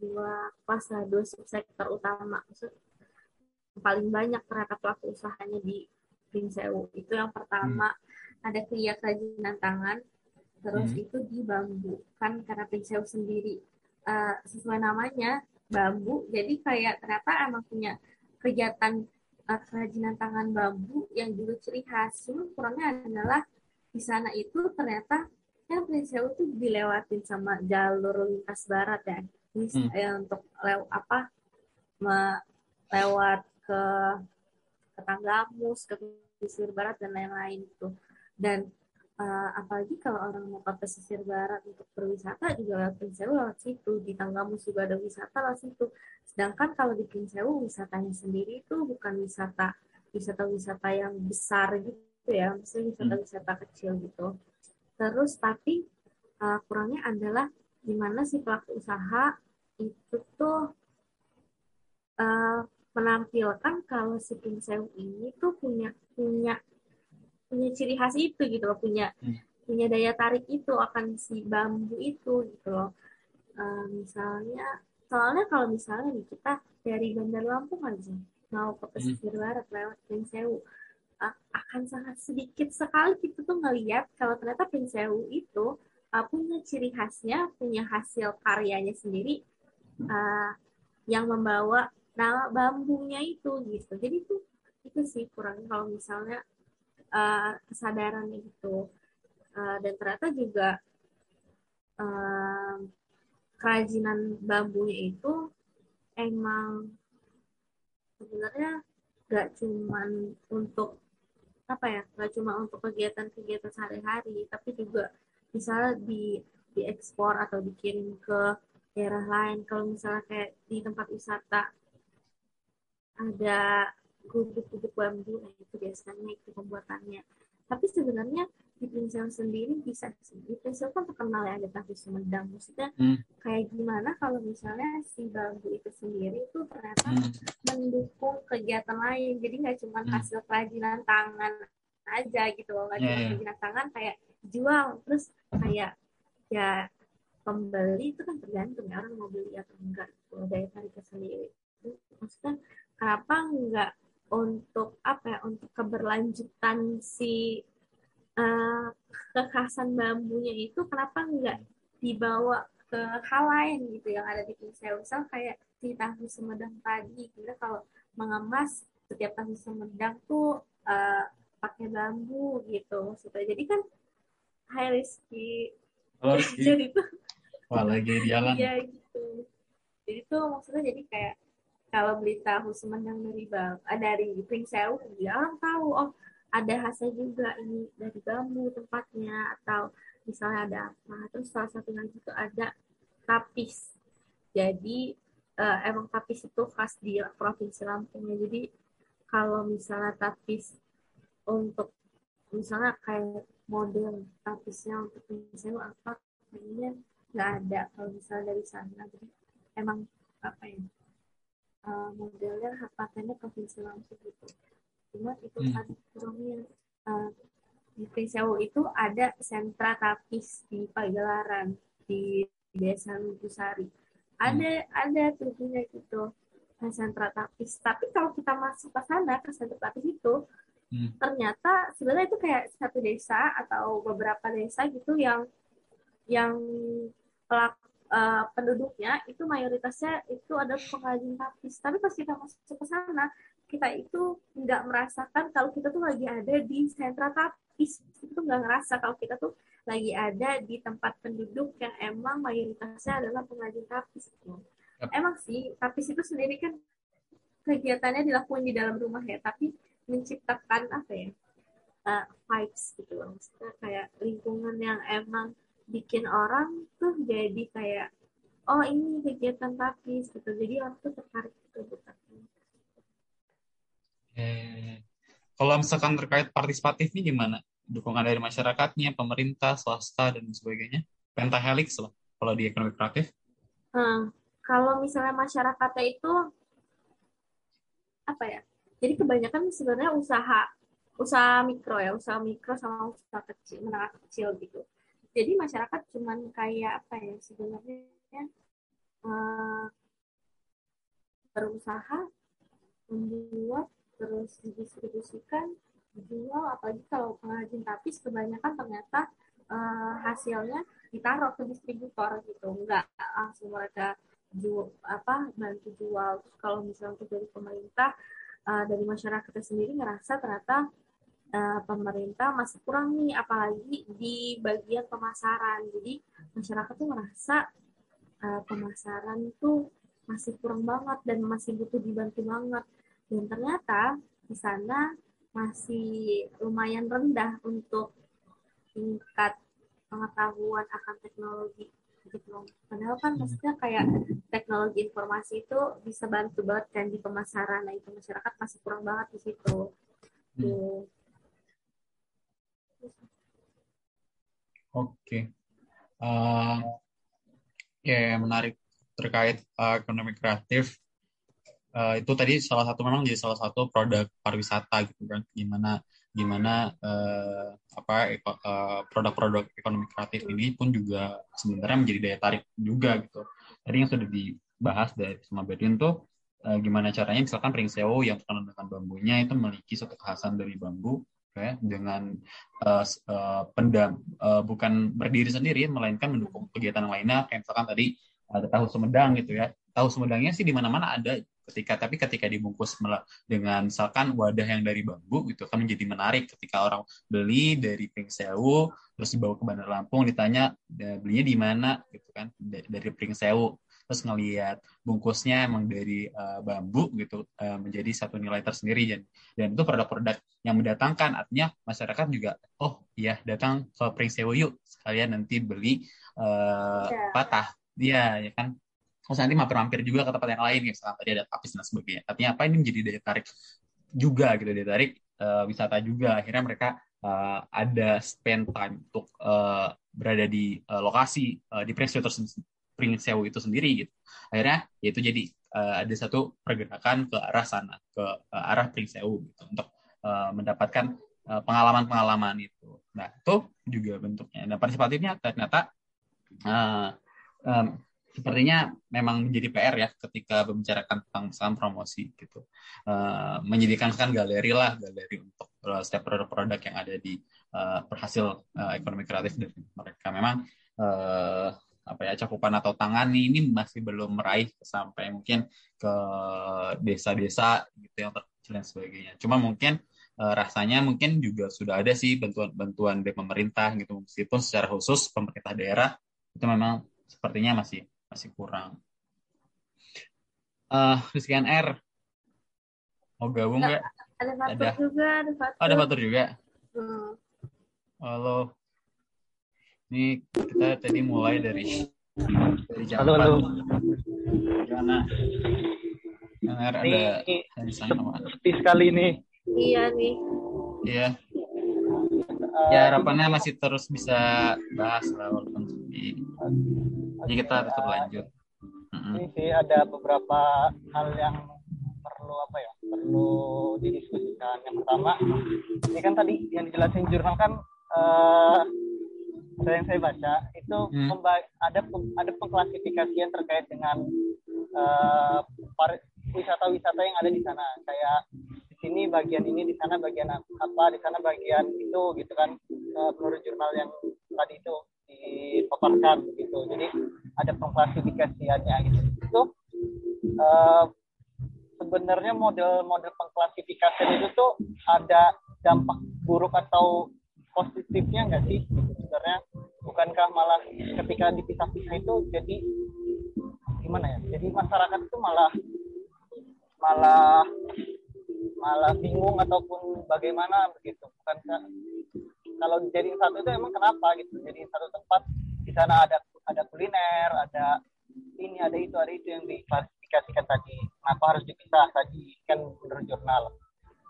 dua pasar dua sektor utama. Maksud, paling banyak ternyata pelaku usahanya di Pringsewu itu yang pertama hmm. ada kriya kerajinan tangan terus hmm. itu di bambu. Kan karena Pringsewu sendiri uh, sesuai namanya bambu. Jadi kayak ternyata emang punya kegiatan uh, kerajinan tangan bambu yang juga ciri khas. Cuma kurangnya adalah di sana itu ternyata yang Prinseu itu dilewatin sama jalur lintas barat ya ini hmm. ya, untuk lew, apa lewat ke ke Tanggamus ke pesisir barat dan lain-lain itu dan uh, apalagi kalau orang mau ke pesisir barat untuk berwisata juga lewat Prinsewu lewat situ. Di Tanggamus juga ada wisata lewat situ. Sedangkan kalau di Prinsewu wisatanya sendiri itu bukan wisata wisata-wisata yang besar gitu ya. Maksudnya wisata-wisata kecil gitu. Terus tapi uh, kurangnya adalah gimana si pelaku usaha itu tuh uh, menampilkan kalau si Prinsewu ini tuh punya punya punya ciri khas itu gitu loh punya hmm. punya daya tarik itu akan si bambu itu gitu loh uh, misalnya soalnya kalau misalnya nih kita dari Bandar Lampung aja mau ke pesisir hmm. barat lewat Pringsewu uh, akan sangat sedikit sekali kita tuh ngeliat kalau ternyata Pringsewu itu uh, punya ciri khasnya punya hasil karyanya sendiri uh, yang membawa nama bambunya itu gitu. Jadi itu itu sih kurang kalau misalnya uh, kesadaran itu uh, dan ternyata juga uh, kerajinan bambunya itu emang sebenarnya gak cuman untuk apa ya gak cuma untuk kegiatan-kegiatan sehari-hari tapi juga misalnya di diekspor atau dikirim ke daerah lain kalau misalnya kayak di tempat wisata ada gubuk-gubuk bambu nah itu biasanya itu pembuatannya tapi sebenarnya di pincel sendiri bisa di pincel kan terkenal ya ada tahu Sumedang maksudnya hmm. kayak gimana kalau misalnya si bambu itu sendiri itu ternyata hmm. mendukung kegiatan lain jadi nggak cuma hmm. hasil kerajinan tangan aja gitu loh nggak yeah, cuma yeah. kerajinan tangan kayak jual terus kayak ya pembeli itu kan tergantung ya orang mau beli atau enggak gitu, daya tariknya sendiri. Maksudnya kenapa enggak untuk apa ya untuk keberlanjutan si uh, kekhasan bambunya itu kenapa nggak dibawa ke hal lain gitu yang ada di Pinsel misal kayak di tahu Sumedang tadi kita kalau mengemas setiap tahu Sumedang tuh uh, pakai bambu gitu maksudnya. Jadi kan high risky oh, jadi tuh wah lagi jalan. Ya gitu. Jadi tuh maksudnya jadi kayak kalau beli tahu Sumedang dari bang uh, dari Pringsewu dia orang tahu oh ada hasil juga ini dari bambu tempatnya atau misalnya ada apa. Terus salah satu lagi itu ada tapis. Jadi uh, emang tapis itu khas di provinsi Lampung ya. Jadi kalau misalnya tapis untuk misalnya kayak model tapisnya untuk Pringsewu apa kayaknya nggak ada kalau misalnya dari sana jadi emang apa ya uh, modelnya patennya provinsi Lampung gitu. Cuma itu hmm. kan kurangnya uh, di Pringsewu itu ada sentra tapis di Pagelaran di Desa Lubusari. Ada hmm. ada tujuhnya gitu sentra tapis. Tapi kalau kita masuk ke sana ke sentra tapis itu hmm. ternyata sebenarnya itu kayak satu desa atau beberapa desa gitu yang yang pelaku uh, penduduknya itu mayoritasnya itu ada pengrajin tapis. Tapi pas kita masuk ke sana, kita itu nggak merasakan kalau kita tuh lagi ada di sentra tapis. Itu nggak ngerasa kalau kita tuh lagi ada di tempat penduduk yang emang mayoritasnya adalah pengrajin tapis. Gitu. Emang sih, tapis itu sendiri kan kegiatannya dilakukan di dalam rumah ya tapi menciptakan apa ya uh, vibes gitu loh maksudnya kayak lingkungan yang emang bikin orang tuh jadi kayak oh ini kegiatan tapis gitu. Jadi orang tuh tertarik gitu bukan eh, kalau misalkan terkait partisipatifnya gimana? Dukungan dari masyarakatnya pemerintah swasta dan sebagainya? Pentahelix lah kalau di ekonomi kreatif. Hmm, kalau misalnya masyarakatnya itu apa ya? Jadi kebanyakan sebenarnya usaha usaha mikro ya usaha mikro sama usaha kecil menengah kecil gitu jadi masyarakat cuman kayak apa ya sebenarnya uh, berusaha membuat terus didistribusikan dijual apalagi kalau pengrajin tapis kebanyakan ternyata uh, hasilnya ditaruh ke distributor gitu. Enggak langsung mereka jual apa bantu jual. Kalau misalnya dari pemerintah uh, dari masyarakatnya sendiri ngerasa ternyata uh, pemerintah masih kurang nih apalagi di bagian pemasaran jadi masyarakat tuh merasa uh, pemasaran tuh masih kurang banget dan masih butuh dibantu banget dan ternyata di sana masih lumayan rendah untuk tingkat pengetahuan akan teknologi gitu loh. Padahal kan maksudnya kayak teknologi informasi itu bisa bantu banget kan di pemasaran. Nah itu masyarakat masih kurang banget di situ. Hmm. Oke. Okay. Uh, ya yeah, menarik terkait uh, ekonomi kreatif. Uh, itu tadi salah satu memang jadi salah satu produk pariwisata gitu kan. Gimana gimana uh, apa uh, produk-produk ekonomi kreatif ini pun juga sebenarnya menjadi daya tarik juga gitu. Tadi yang sudah dibahas dari sama Bedin tuh uh, gimana caranya misalkan Pringsewu yang terkenal dengan bambunya itu memiliki suatu kekhasan dari bambu ya dengan uh, uh, pendam uh, bukan berdiri sendiri melainkan mendukung kegiatan lainnya. Kayak misalkan tadi ada tahu Sumedang gitu ya. Tahu Sumedangnya sih di mana-mana ada ketika tapi ketika dibungkus dengan misalkan wadah yang dari bambu gitu kan menjadi menarik. Ketika orang beli dari Pring Sewu terus dibawa ke Bandar Lampung ditanya belinya di mana? Gitu kan dari Pring Sewu terus ngelihat bungkusnya emang dari uh, bambu gitu uh, menjadi satu nilai tersendiri. Dan dan itu produk-produk yang mendatangkan. Artinya masyarakat juga oh iya datang ke Pring Sewu yuk sekalian nanti beli uh, yeah. patah. Dia ya kan? Terus nanti mampir-mampir juga ke tempat yang lain misalnya tadi ada tapis dan sebagainya. Artinya apa? Ini menjadi daya tarik juga gitu daya tarik uh, wisata juga. Akhirnya mereka uh, ada spend time untuk uh, berada di uh, lokasi uh, di Prince Prince Sewu itu sendiri gitu akhirnya ya itu jadi uh, ada satu pergerakan ke arah sana ke uh, arah Prince Sewu gitu untuk uh, mendapatkan pengalaman-pengalaman itu nah itu juga bentuknya dan partisipatifnya ternyata uh, um, sepertinya memang menjadi PR ya ketika membicarakan tentang misalkan promosi gitu. Uh, menyediakan kan galeri lah, galeri untuk uh, setiap produk-produk yang ada di uh, perhasil uh, ekonomi kreatif dari mereka. Memang uh, apa ya cakupan atau tangan ini masih belum meraih sampai mungkin ke desa-desa gitu yang terkecil dan sebagainya. Cuma mungkin uh, rasanya mungkin juga sudah ada sih bantuan-bantuan dari pemerintah gitu meskipun secara khusus pemerintah daerah itu memang sepertinya masih masih kurang. Uh, Rizkian R mau gabung nggak? Ada Fatur ada. juga, ada Fatur. Oh, ada Fatur juga. Hmm. Halo. Ini kita tadi mulai dari dari jam halo, 4. Halo. Gimana? Yang R ada sana Seperti sekali nih. Iya nih. Iya. Uh, ya harapannya masih terus bisa bahas lah walaupun sepi. Jadi kita tetap lanjut. Ini sih ada beberapa hal yang perlu apa ya perlu didiskusikan. Yang pertama, ini kan tadi yang dijelasin jurnal kan uh, yang saya baca itu hmm. ada ada pengklasifikasian terkait dengan uh, wisata-wisata yang ada di sana. Kayak di sini bagian ini, di sana bagian apa, di sana bagian itu gitu kan. Uh, menurut jurnal yang tadi itu dipaparkan begitu. Jadi ada pengklasifikasiannya gitu. Itu uh, sebenarnya model-model pengklasifikasian itu tuh ada dampak buruk atau positifnya nggak sih sebenarnya? Bukankah malah ketika dipisah-pisah itu jadi gimana ya? Jadi masyarakat itu malah malah malah bingung ataupun bagaimana begitu bukan kalau jadi satu itu emang kenapa gitu jadi satu tempat di sana ada ada kuliner ada ini ada itu ada itu yang diklasifikasikan tadi kenapa harus dipisah tadi kan menurut jurnal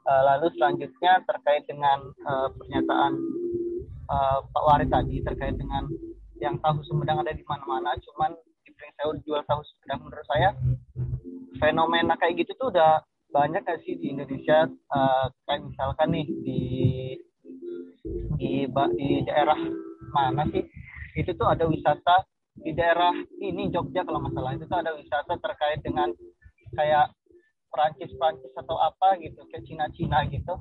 uh, lalu selanjutnya terkait dengan uh, pernyataan uh, Pak Warid tadi terkait dengan yang tahu Sumedang ada di mana-mana cuman di Pringsewu jual tahu Sumedang menurut saya. Fenomena kayak gitu tuh udah banyak gak sih di Indonesia? Uh, kayak misalkan nih di di di daerah mana sih? Itu tuh ada wisata di daerah ini Jogja kalau masalah itu tuh ada wisata terkait dengan kayak Perancis Perancis atau apa gitu kayak Cina Cina gitu.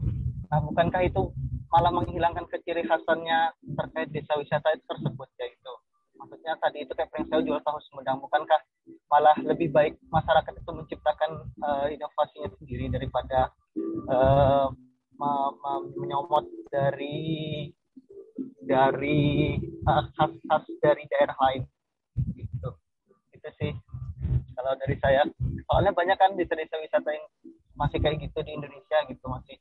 Nah bukankah itu malah menghilangkan keciri khasannya terkait desa wisata itu tersebut ya itu maksudnya tadi itu kayak saya jual tahu Sumedang bukankah malah lebih baik masyarakat itu menciptakan uh, inovasinya sendiri daripada uh, menyomot dari dari khas-khas dari daerah lain gitu. Itu sih kalau dari saya. Soalnya banyak kan desa-desa wisata yang masih kayak gitu di Indonesia gitu masih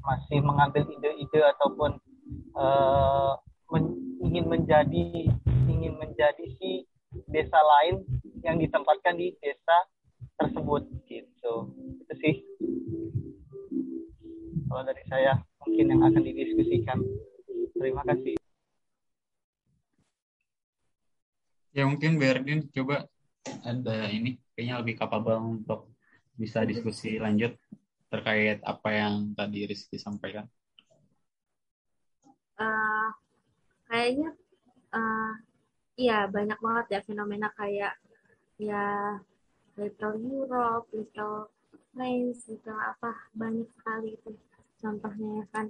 masih mengambil ide-ide ataupun uh, men, ingin menjadi ingin menjadi si desa lain yang ditempatkan di desa tersebut gitu. Itu sih. Kalau dari saya mungkin yang akan didiskusikan. Terima kasih. Ya mungkin Berdin coba ada ini kayaknya lebih kapabel untuk bisa diskusi lanjut terkait apa yang tadi Rizky sampaikan. Uh, kayaknya uh, iya banyak banget ya fenomena kayak ya Little Europe, Little France, Little apa banyak sekali itu contohnya ya kan.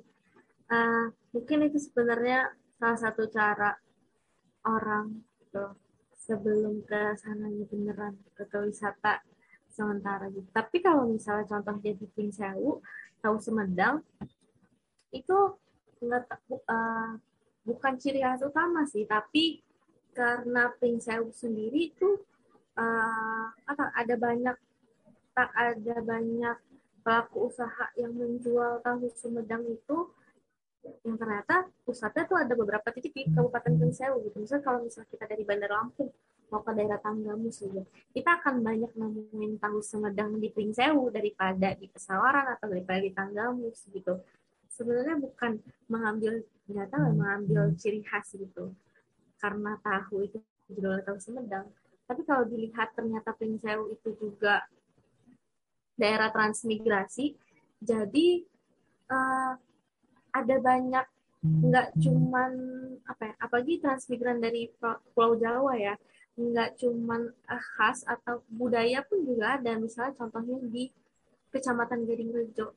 Uh, mungkin itu sebenarnya salah satu cara orang gitu sebelum ke sananya beneran ke wisata sementara gitu. Tapi kalau misalnya contoh jadi Pring Sewu, tahu Semedang, itu nggak uh, bukan ciri khas utama sih, tapi karena Pring Sewu sendiri itu uh, ada banyak tak ada banyak pelaku usaha yang menjual tahu Sumedang itu yang ternyata pusatnya tuh ada beberapa titik di Kabupaten Pringsewu gitu. Misalnya kalau misalnya kita dari Bandar Lampung mau ke daerah Tanggamus gitu, kita akan banyak nemuin tahu semedang di Pringsewu daripada di Pesawaran atau daripada di Tanggamus gitu. Sebenarnya bukan mengambil ternyata mengambil ciri khas gitu. Karena tahu itu judulnya tahu semedang. Tapi kalau dilihat ternyata Pringsewu itu juga daerah transmigrasi, jadi uh, ada banyak nggak cuman apa ya apalagi transmigran dari Pulau Jawa ya nggak cuman uh, khas atau budaya pun juga ada. Misalnya contohnya di Kecamatan Gading Rejo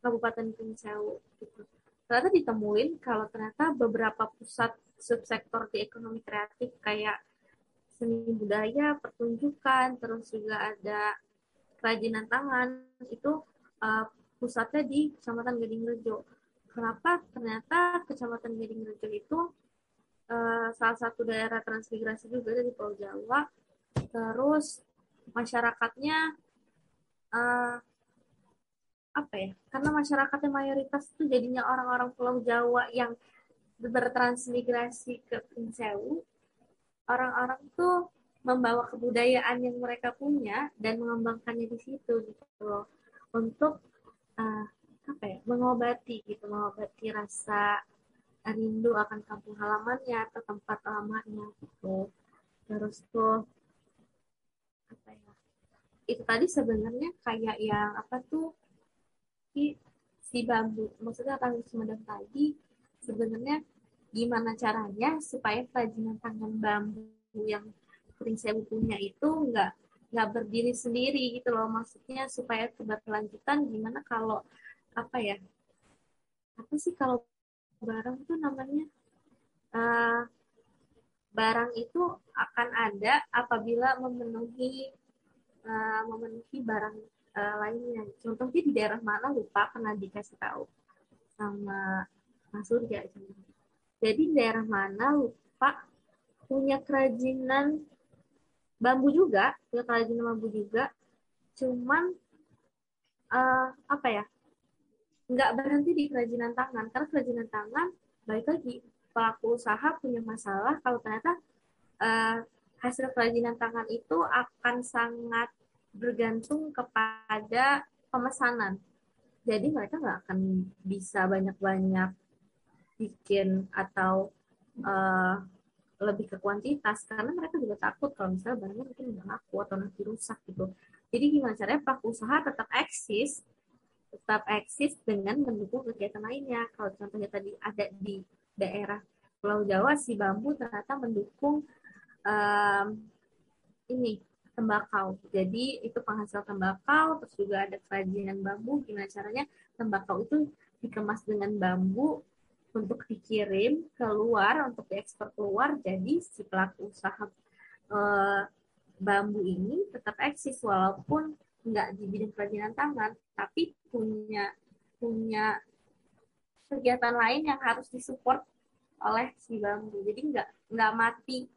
Kabupaten Pringsewu gitu. ternyata ditemuin kalau ternyata beberapa pusat subsektor di ekonomi kreatif kayak seni budaya pertunjukan terus juga ada kerajinan tangan itu uh, pusatnya di Kecamatan Gading Rejo kenapa? Ternyata Kecamatan Gading Rejo itu uh, salah satu daerah transmigrasi juga dari Pulau Jawa. Terus masyarakatnya uh, apa ya? Karena masyarakatnya mayoritas itu jadinya orang-orang Pulau Jawa yang bertransmigrasi ke Pringsewu. Orang-orang tuh membawa kebudayaan yang mereka punya dan mengembangkannya di situ gitu loh untuk uh, apa ya mengobati gitu mengobati rasa rindu akan kampung halamannya atau tempat lamanya gitu terus tuh apa ya itu tadi sebenarnya kayak yang apa tuh si, si bambu maksudnya tanggung semedang tadi sebenarnya gimana caranya supaya kerajinan tangan bambu yang Pringsewu punya itu nggak nggak berdiri sendiri gitu loh. Maksudnya supaya keberlanjutan gimana kalau apa ya apa sih kalau barang tuh namanya uh, barang itu akan ada apabila memenuhi uh, memenuhi barang uh, lainnya. Contohnya di daerah mana lupa pernah dikasih tahu sama Mas Surya jadi di daerah mana lupa punya kerajinan bambu juga punya kerajinan bambu juga. Cuman uh, apa ya nggak berhenti di kerajinan tangan. Karena kerajinan tangan baik lagi pelaku usaha punya masalah kalau ternyata uh, hasil kerajinan tangan itu akan sangat bergantung kepada pemesanan. Jadi mereka nggak akan bisa banyak-banyak bikin atau uh, lebih ke kuantitas. Karena mereka juga takut kalau misalnya barangnya mungkin nggak laku atau nanti rusak gitu. Jadi gimana caranya pelaku usaha tetap eksis tetap eksis dengan mendukung kegiatan lainnya kalau contohnya tadi ada di daerah Pulau Jawa si bambu ternyata mendukung um, ini tembakau. Jadi itu penghasil tembakau, terus juga ada kerajinan bambu. Gimana caranya tembakau itu dikemas dengan bambu untuk dikirim keluar, untuk diekspor keluar. Jadi si pelaku usaha uh, bambu ini tetap eksis walaupun nggak di bidang kerajinan tangan, tapi punya punya kegiatan lain yang harus disupport oleh si bambu. Jadi nggak nggak mati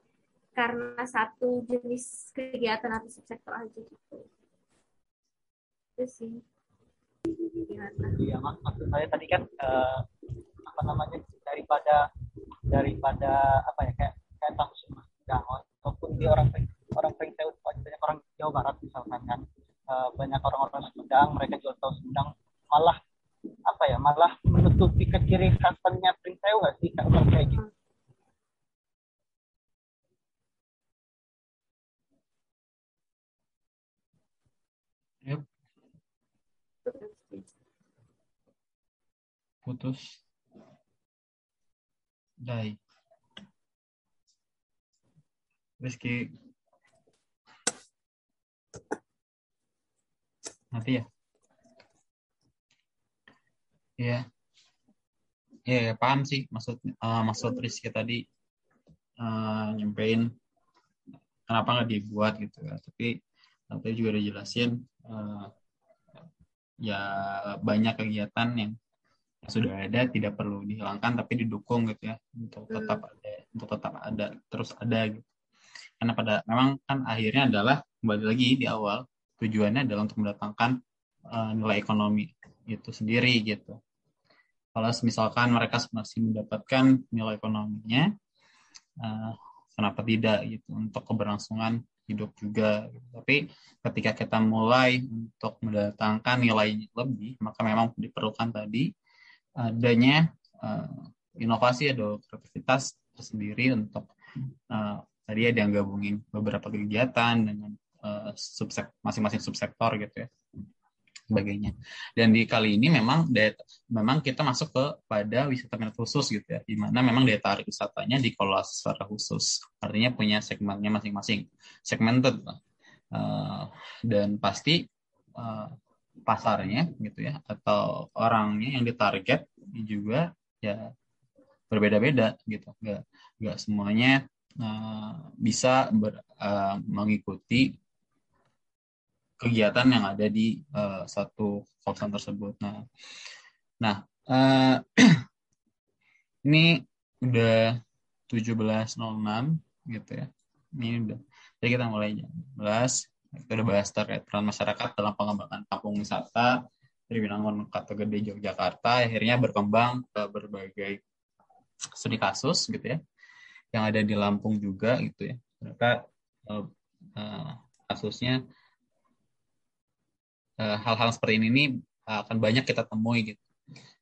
karena satu jenis kegiatan atau subsektor aja gitu. Itu sih. Iya, mak maksud saya tadi kan uh, apa namanya daripada daripada apa ya kayak kayak tahu Jangan ataupun di orang orang Pringsewu banyak orang Jawa Barat misalkan kan uh, banyak orang-orang Sumedang mereka jual tahu Sumedang malah apa ya malah menutupi keciri khasnya Pringsewu nggak sih kalau kayak gitu. Putus. Dai. Rizky. Mati ya? Iya. Iya, ya, paham sih maksud uh, maksud Rizky tadi uh, nyampein kenapa nggak dibuat gitu ya. Tapi tapi juga udah jelasin uh, ya banyak kegiatan yang sudah ada tidak perlu dihilangkan tapi didukung gitu ya untuk tetap hmm. ada untuk tetap ada terus ada gitu karena pada memang kan akhirnya adalah kembali lagi di awal tujuannya adalah untuk mendatangkan uh, nilai ekonomi itu sendiri gitu kalau misalkan mereka masih mendapatkan nilai ekonominya uh, kenapa tidak gitu untuk keberlangsungan hidup juga. Tapi ketika kita mulai untuk mendatangkan nilai lebih, maka memang diperlukan tadi adanya uh, inovasi atau kreativitas tersendiri untuk uh, tadi ada yang gabungin beberapa kegiatan dengan uh, subsek masing-masing subsektor gitu ya sebagainya. Dan di kali ini memang data, memang kita masuk ke pada wisata minat khusus gitu ya, di mana memang daya tarik wisatanya dikelola secara khusus. Artinya punya segmennya masing-masing, segmented uh, dan pasti uh, pasarnya gitu ya atau orangnya yang ditarget juga ya berbeda-beda gitu, nggak nggak semuanya uh, bisa ber, uh, mengikuti kegiatan yang ada di uh, satu kawasan tersebut. Nah, nah uh, ini udah 17.06 gitu ya. Ini udah. Jadi kita mulai jam 11. Kita udah bahas terkait peran masyarakat dalam pengembangan kampung wisata dari Binangun Kata Gede Yogyakarta akhirnya berkembang ke berbagai studi kasus gitu ya yang ada di Lampung juga gitu ya. Mereka uh, uh, kasusnya Eh, hal-hal seperti ini, ini akan banyak kita temui gitu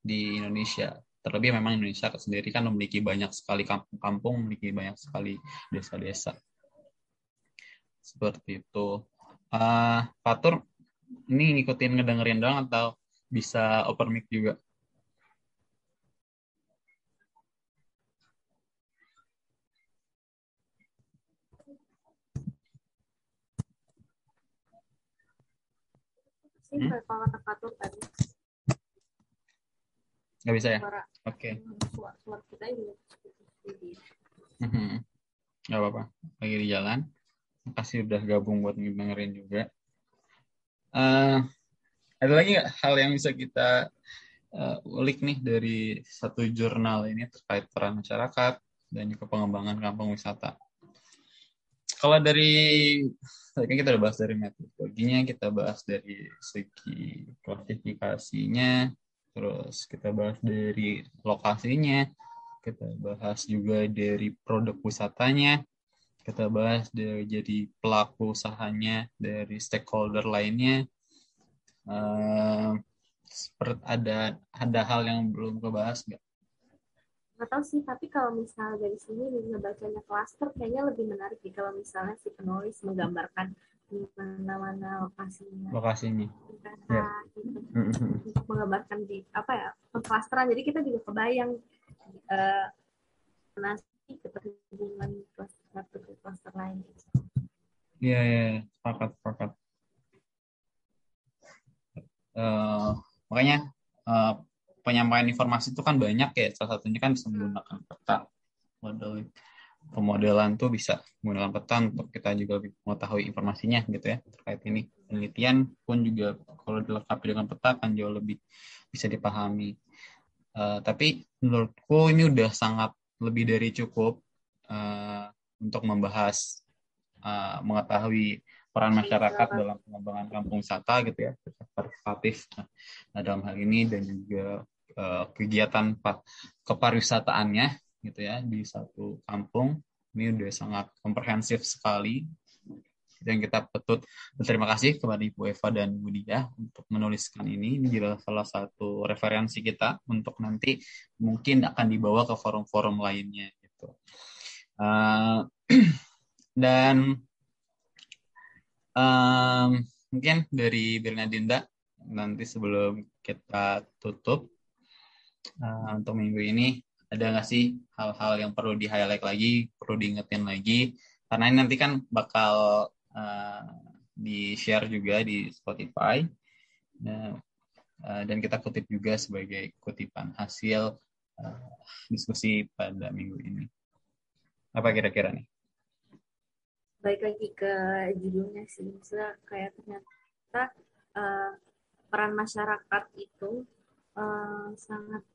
di Indonesia. Terlebih memang Indonesia sendiri kan memiliki banyak sekali kampung-kampung, memiliki banyak sekali desa-desa. Seperti itu. Uh, Fatur, ini ngikutin ngedengerin doang atau bisa open mic juga? Sih hmm? kalau tadi. Nggak bisa ya? Oke. Okay. Suara, suara kita juga hmm. Gak apa-apa. Lagi di jalan. Makasih udah gabung buat dengerin juga. Uh, ada lagi nggak hal yang bisa kita uh, ulik nih dari satu jurnal ini terkait peran masyarakat dan juga pengembangan kampung wisata? Kalau dari kan kita udah bahas dari metodologinya, kita bahas dari segi klasifikasinya, terus kita bahas dari lokasinya, kita bahas juga dari produk wisatanya, kita bahas dari jadi pelaku usahanya, dari stakeholder lainnya. Uh, seperti ada ada hal yang belum kebahas nggak? Nggak tahu sih, tapi kalau misalnya dari sini ngebacanya klaster kayaknya lebih menarik sih kalau misalnya si penulis menggambarkan di mana-mana lokasinya. Lokasinya. ya. gitu. Untuk menggambarkan di apa ya pengklasteran. Jadi kita juga kebayang uh, nasi keterhubungan klaster satu ke klaster lain. Iya, iya, sepakat, sepakat. Uh, makanya uh, penyampaian informasi itu kan banyak ya. Salah satunya kan bisa menggunakan peta. Model pemodelan tuh bisa menggunakan peta untuk kita juga mengetahui informasinya gitu ya terkait ini. Penelitian pun juga kalau dilengkapi dengan peta kan jauh lebih bisa dipahami. Uh, tapi menurutku ini udah sangat lebih dari cukup uh, untuk membahas uh, mengetahui peran masyarakat dalam pengembangan kampung wisata gitu ya partisipatif nah, dalam hal ini dan juga kegiatan keparwisataannya gitu ya di satu kampung ini udah sangat komprehensif sekali dan kita patut berterima kasih kepada Ibu Eva dan Bu Dia untuk menuliskan ini. Ini adalah salah satu referensi kita untuk nanti mungkin akan dibawa ke forum-forum lainnya gitu. Uh, dan um, mungkin dari Birna Dinda nanti sebelum kita tutup uh, untuk minggu ini ada nggak sih hal-hal yang perlu di highlight lagi, perlu diingetin lagi? Karena ini nanti kan bakal uh, di share juga di Spotify. Nah, uh, dan kita kutip juga sebagai kutipan hasil uh, diskusi pada minggu ini. Apa kira-kira nih? Baik lagi ke judulnya sih, misalnya kayak ternyata uh, peran masyarakat itu uh, sangat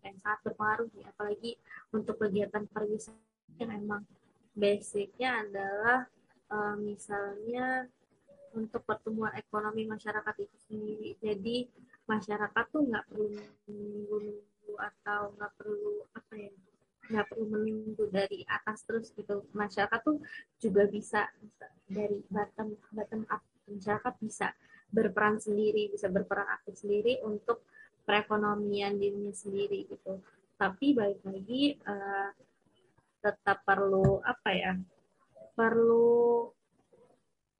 yang sangat berpengaruh apalagi untuk kegiatan pariwisata yang emang basicnya adalah uh, misalnya untuk pertumbuhan ekonomi masyarakat itu sendiri. Jadi masyarakat tuh nggak perlu menunggu atau nggak perlu apa ya nggak perlu menunggu dari atas terus gitu. Masyarakat tuh juga bisa dari bottom bottom up masyarakat bisa berperan sendiri, bisa berperan aktif sendiri untuk perekonomian dirinya sendiri gitu. Tapi balik lagi uh, tetap perlu apa ya? perlu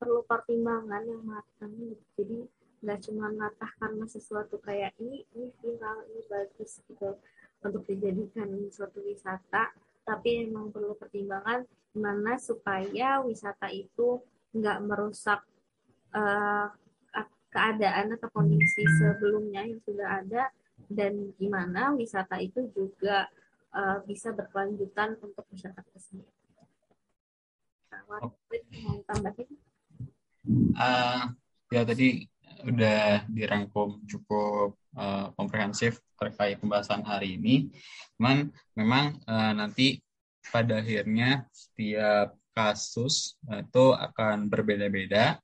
perlu pertimbangan yang matang gitu. jadi nggak cuma natah karena sesuatu kayak ini ini viral ini bagus gitu untuk dijadikan suatu wisata tapi emang perlu pertimbangan gimana supaya wisata itu nggak merusak uh, keadaan atau kondisi sebelumnya yang sudah ada dan gimana wisata itu juga uh, bisa berkelanjutan untuk masyarakat tersebut. Uh, ya tadi udah dirangkum cukup uh, komprehensif terkait pembahasan hari ini. Cuman memang uh, nanti pada akhirnya setiap kasus itu akan berbeda-beda.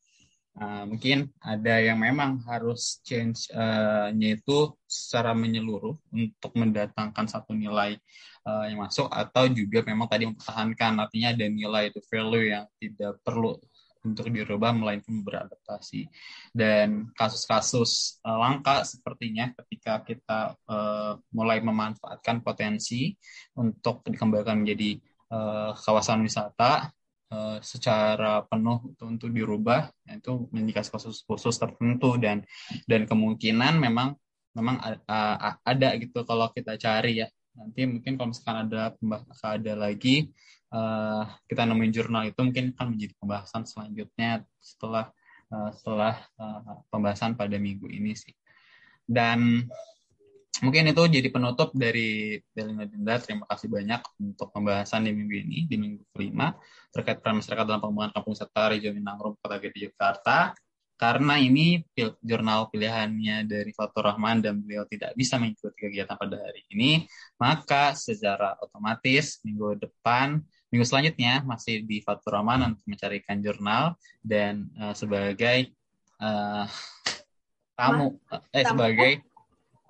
Uh, mungkin ada yang memang harus change-nya itu secara menyeluruh untuk mendatangkan satu nilai uh, yang masuk atau juga memang tadi mempertahankan. Artinya ada nilai itu value yang tidak perlu untuk dirubah melainkan beradaptasi. Dan kasus-kasus uh, langka sepertinya ketika kita uh, mulai memanfaatkan potensi untuk dikembangkan menjadi uh, kawasan wisata uh, secara penuh untuk, untuk dirubah itu menjadi kasus khusus tertentu. Dan dan kemungkinan memang memang ada gitu kalau kita cari ya. Nanti mungkin kalau misalkan ada ada lagi uh, kita nemuin jurnal itu mungkin akan menjadi pembahasan selanjutnya setelah uh, setelah pembahasan pada minggu ini sih. Dan mungkin itu jadi penutup dari Delina Dinda terima kasih banyak untuk pembahasan di minggu ini di minggu kelima terkait peran masyarakat dalam pengembangan kampung wisata Rejo Minangrum Kota Gede Jakarta karena ini pil jurnal pilihannya dari Fatur Rahman dan beliau tidak bisa mengikuti kegiatan pada hari ini, maka secara otomatis minggu depan minggu selanjutnya masih di Fatur Rahman untuk mencarikan jurnal dan uh, sebagai uh, tamu eh tamu. sebagai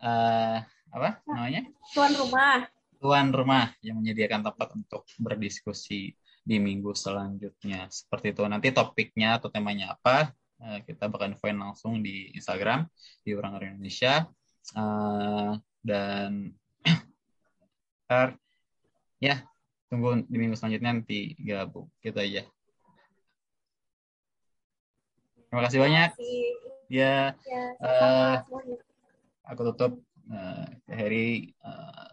uh, apa namanya? tuan rumah. Tuan rumah yang menyediakan tempat untuk berdiskusi di minggu selanjutnya. Seperti itu. Nanti topiknya atau temanya apa uh, kita bakal infoin langsung di Instagram di orang orang Indonesia. Uh, dan ya tunggu di minggu selanjutnya nanti gabung. Kita aja. Terima kasih banyak. Ya, ya uh, aku tutup uh, Heri uh,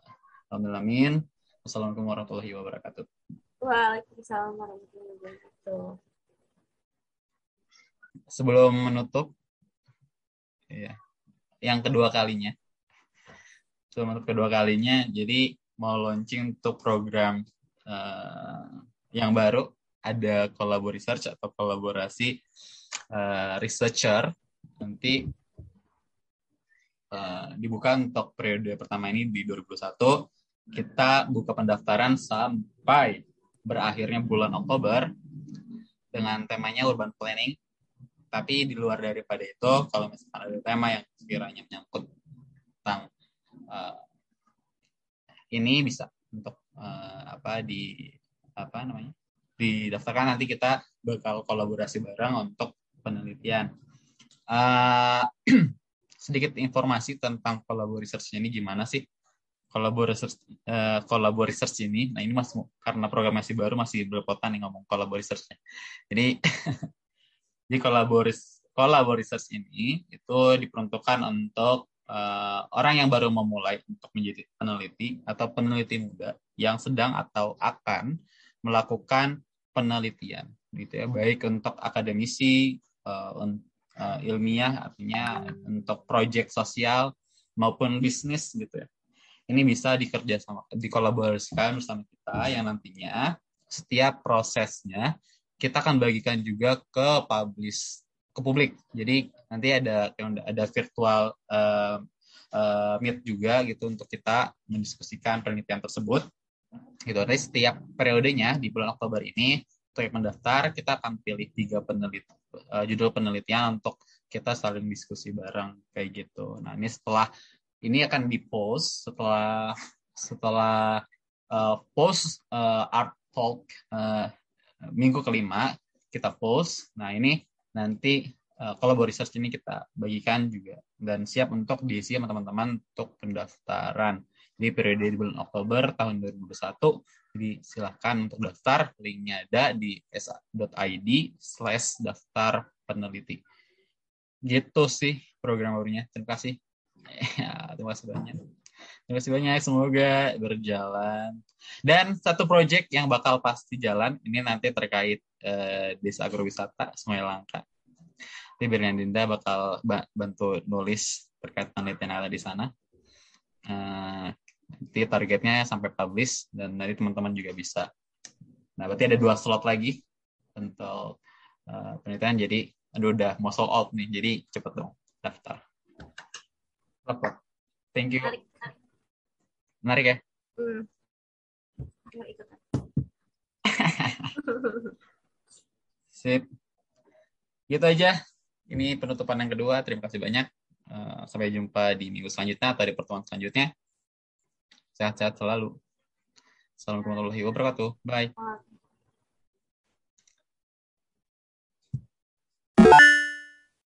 Alhamdulillah Assalamualaikum warahmatullahi wabarakatuh. Waalaikumsalam warahmatullahi wabarakatuh. Sebelum menutup ya yang kedua kalinya. Sebelum menutup kedua kalinya jadi mau launching untuk program uh, yang baru ada kolaborasi research atau kolaborasi uh, researcher. Nanti uh, dibuka untuk periode pertama ini di 2021 kita buka pendaftaran sampai berakhirnya bulan Oktober dengan temanya urban planning tapi di luar daripada itu kalau misalkan ada tema yang sekiranya menyangkut tentang uh, ini bisa untuk uh, apa di apa namanya didaftarkan nanti kita bakal kolaborasi bareng untuk penelitian. Uh, sedikit informasi tentang kolaborasi research ini gimana sih? Kolaborasi uh, kolaborasi research ini, nah ini masih karena program masih baru masih berpotan nih ngomong kolaborasi research Jadi di kolaborasi kolaborasi research ini itu diperuntukkan untuk uh, orang yang baru memulai untuk menjadi peneliti atau peneliti muda yang sedang atau akan melakukan penelitian gitu ya baik untuk akademisi uh, uh, ilmiah artinya untuk proyek sosial maupun bisnis gitu ya ini bisa dikerja sama dikolaborasikan bersama kita yang nantinya setiap prosesnya kita akan bagikan juga ke publish ke publik. Jadi nanti ada ada virtual uh, uh, meet juga gitu untuk kita mendiskusikan penelitian tersebut. Gitu. Nanti setiap periodenya di bulan Oktober ini untuk mendaftar kita akan pilih tiga peneliti uh, judul penelitian untuk kita saling diskusi bareng kayak gitu. Nah ini setelah ini akan di post setelah setelah uh, post uh, art talk uh, minggu kelima kita post. Nah ini nanti uh, kalau research ini kita bagikan juga dan siap untuk diisi sama teman-teman untuk pendaftaran di periode di bulan Oktober tahun 2021. Jadi silahkan untuk daftar, linknya ada di sa.id slash daftar peneliti. Gitu sih program barunya. Terima kasih. Ya, terima kasih banyak. Terima kasih banyak. Semoga berjalan. Dan satu project yang bakal pasti jalan ini nanti terkait eh, desa agrowisata Sungai Langka. Tapi Dinda bakal bantu nulis terkait penelitian ada di sana. Uh, nanti targetnya sampai publish dan nanti teman-teman juga bisa. Nah, berarti ada dua slot lagi untuk uh, penelitian. Jadi, aduh udah mau sold out nih. Jadi cepet dong daftar. Apa? Thank you. Menarik, ya? Hmm. Sip. Gitu aja. Ini penutupan yang kedua. Terima kasih banyak. Uh, sampai jumpa di minggu selanjutnya atau di pertemuan selanjutnya. Sehat-sehat selalu. Assalamualaikum warahmatullahi wabarakatuh. Bye.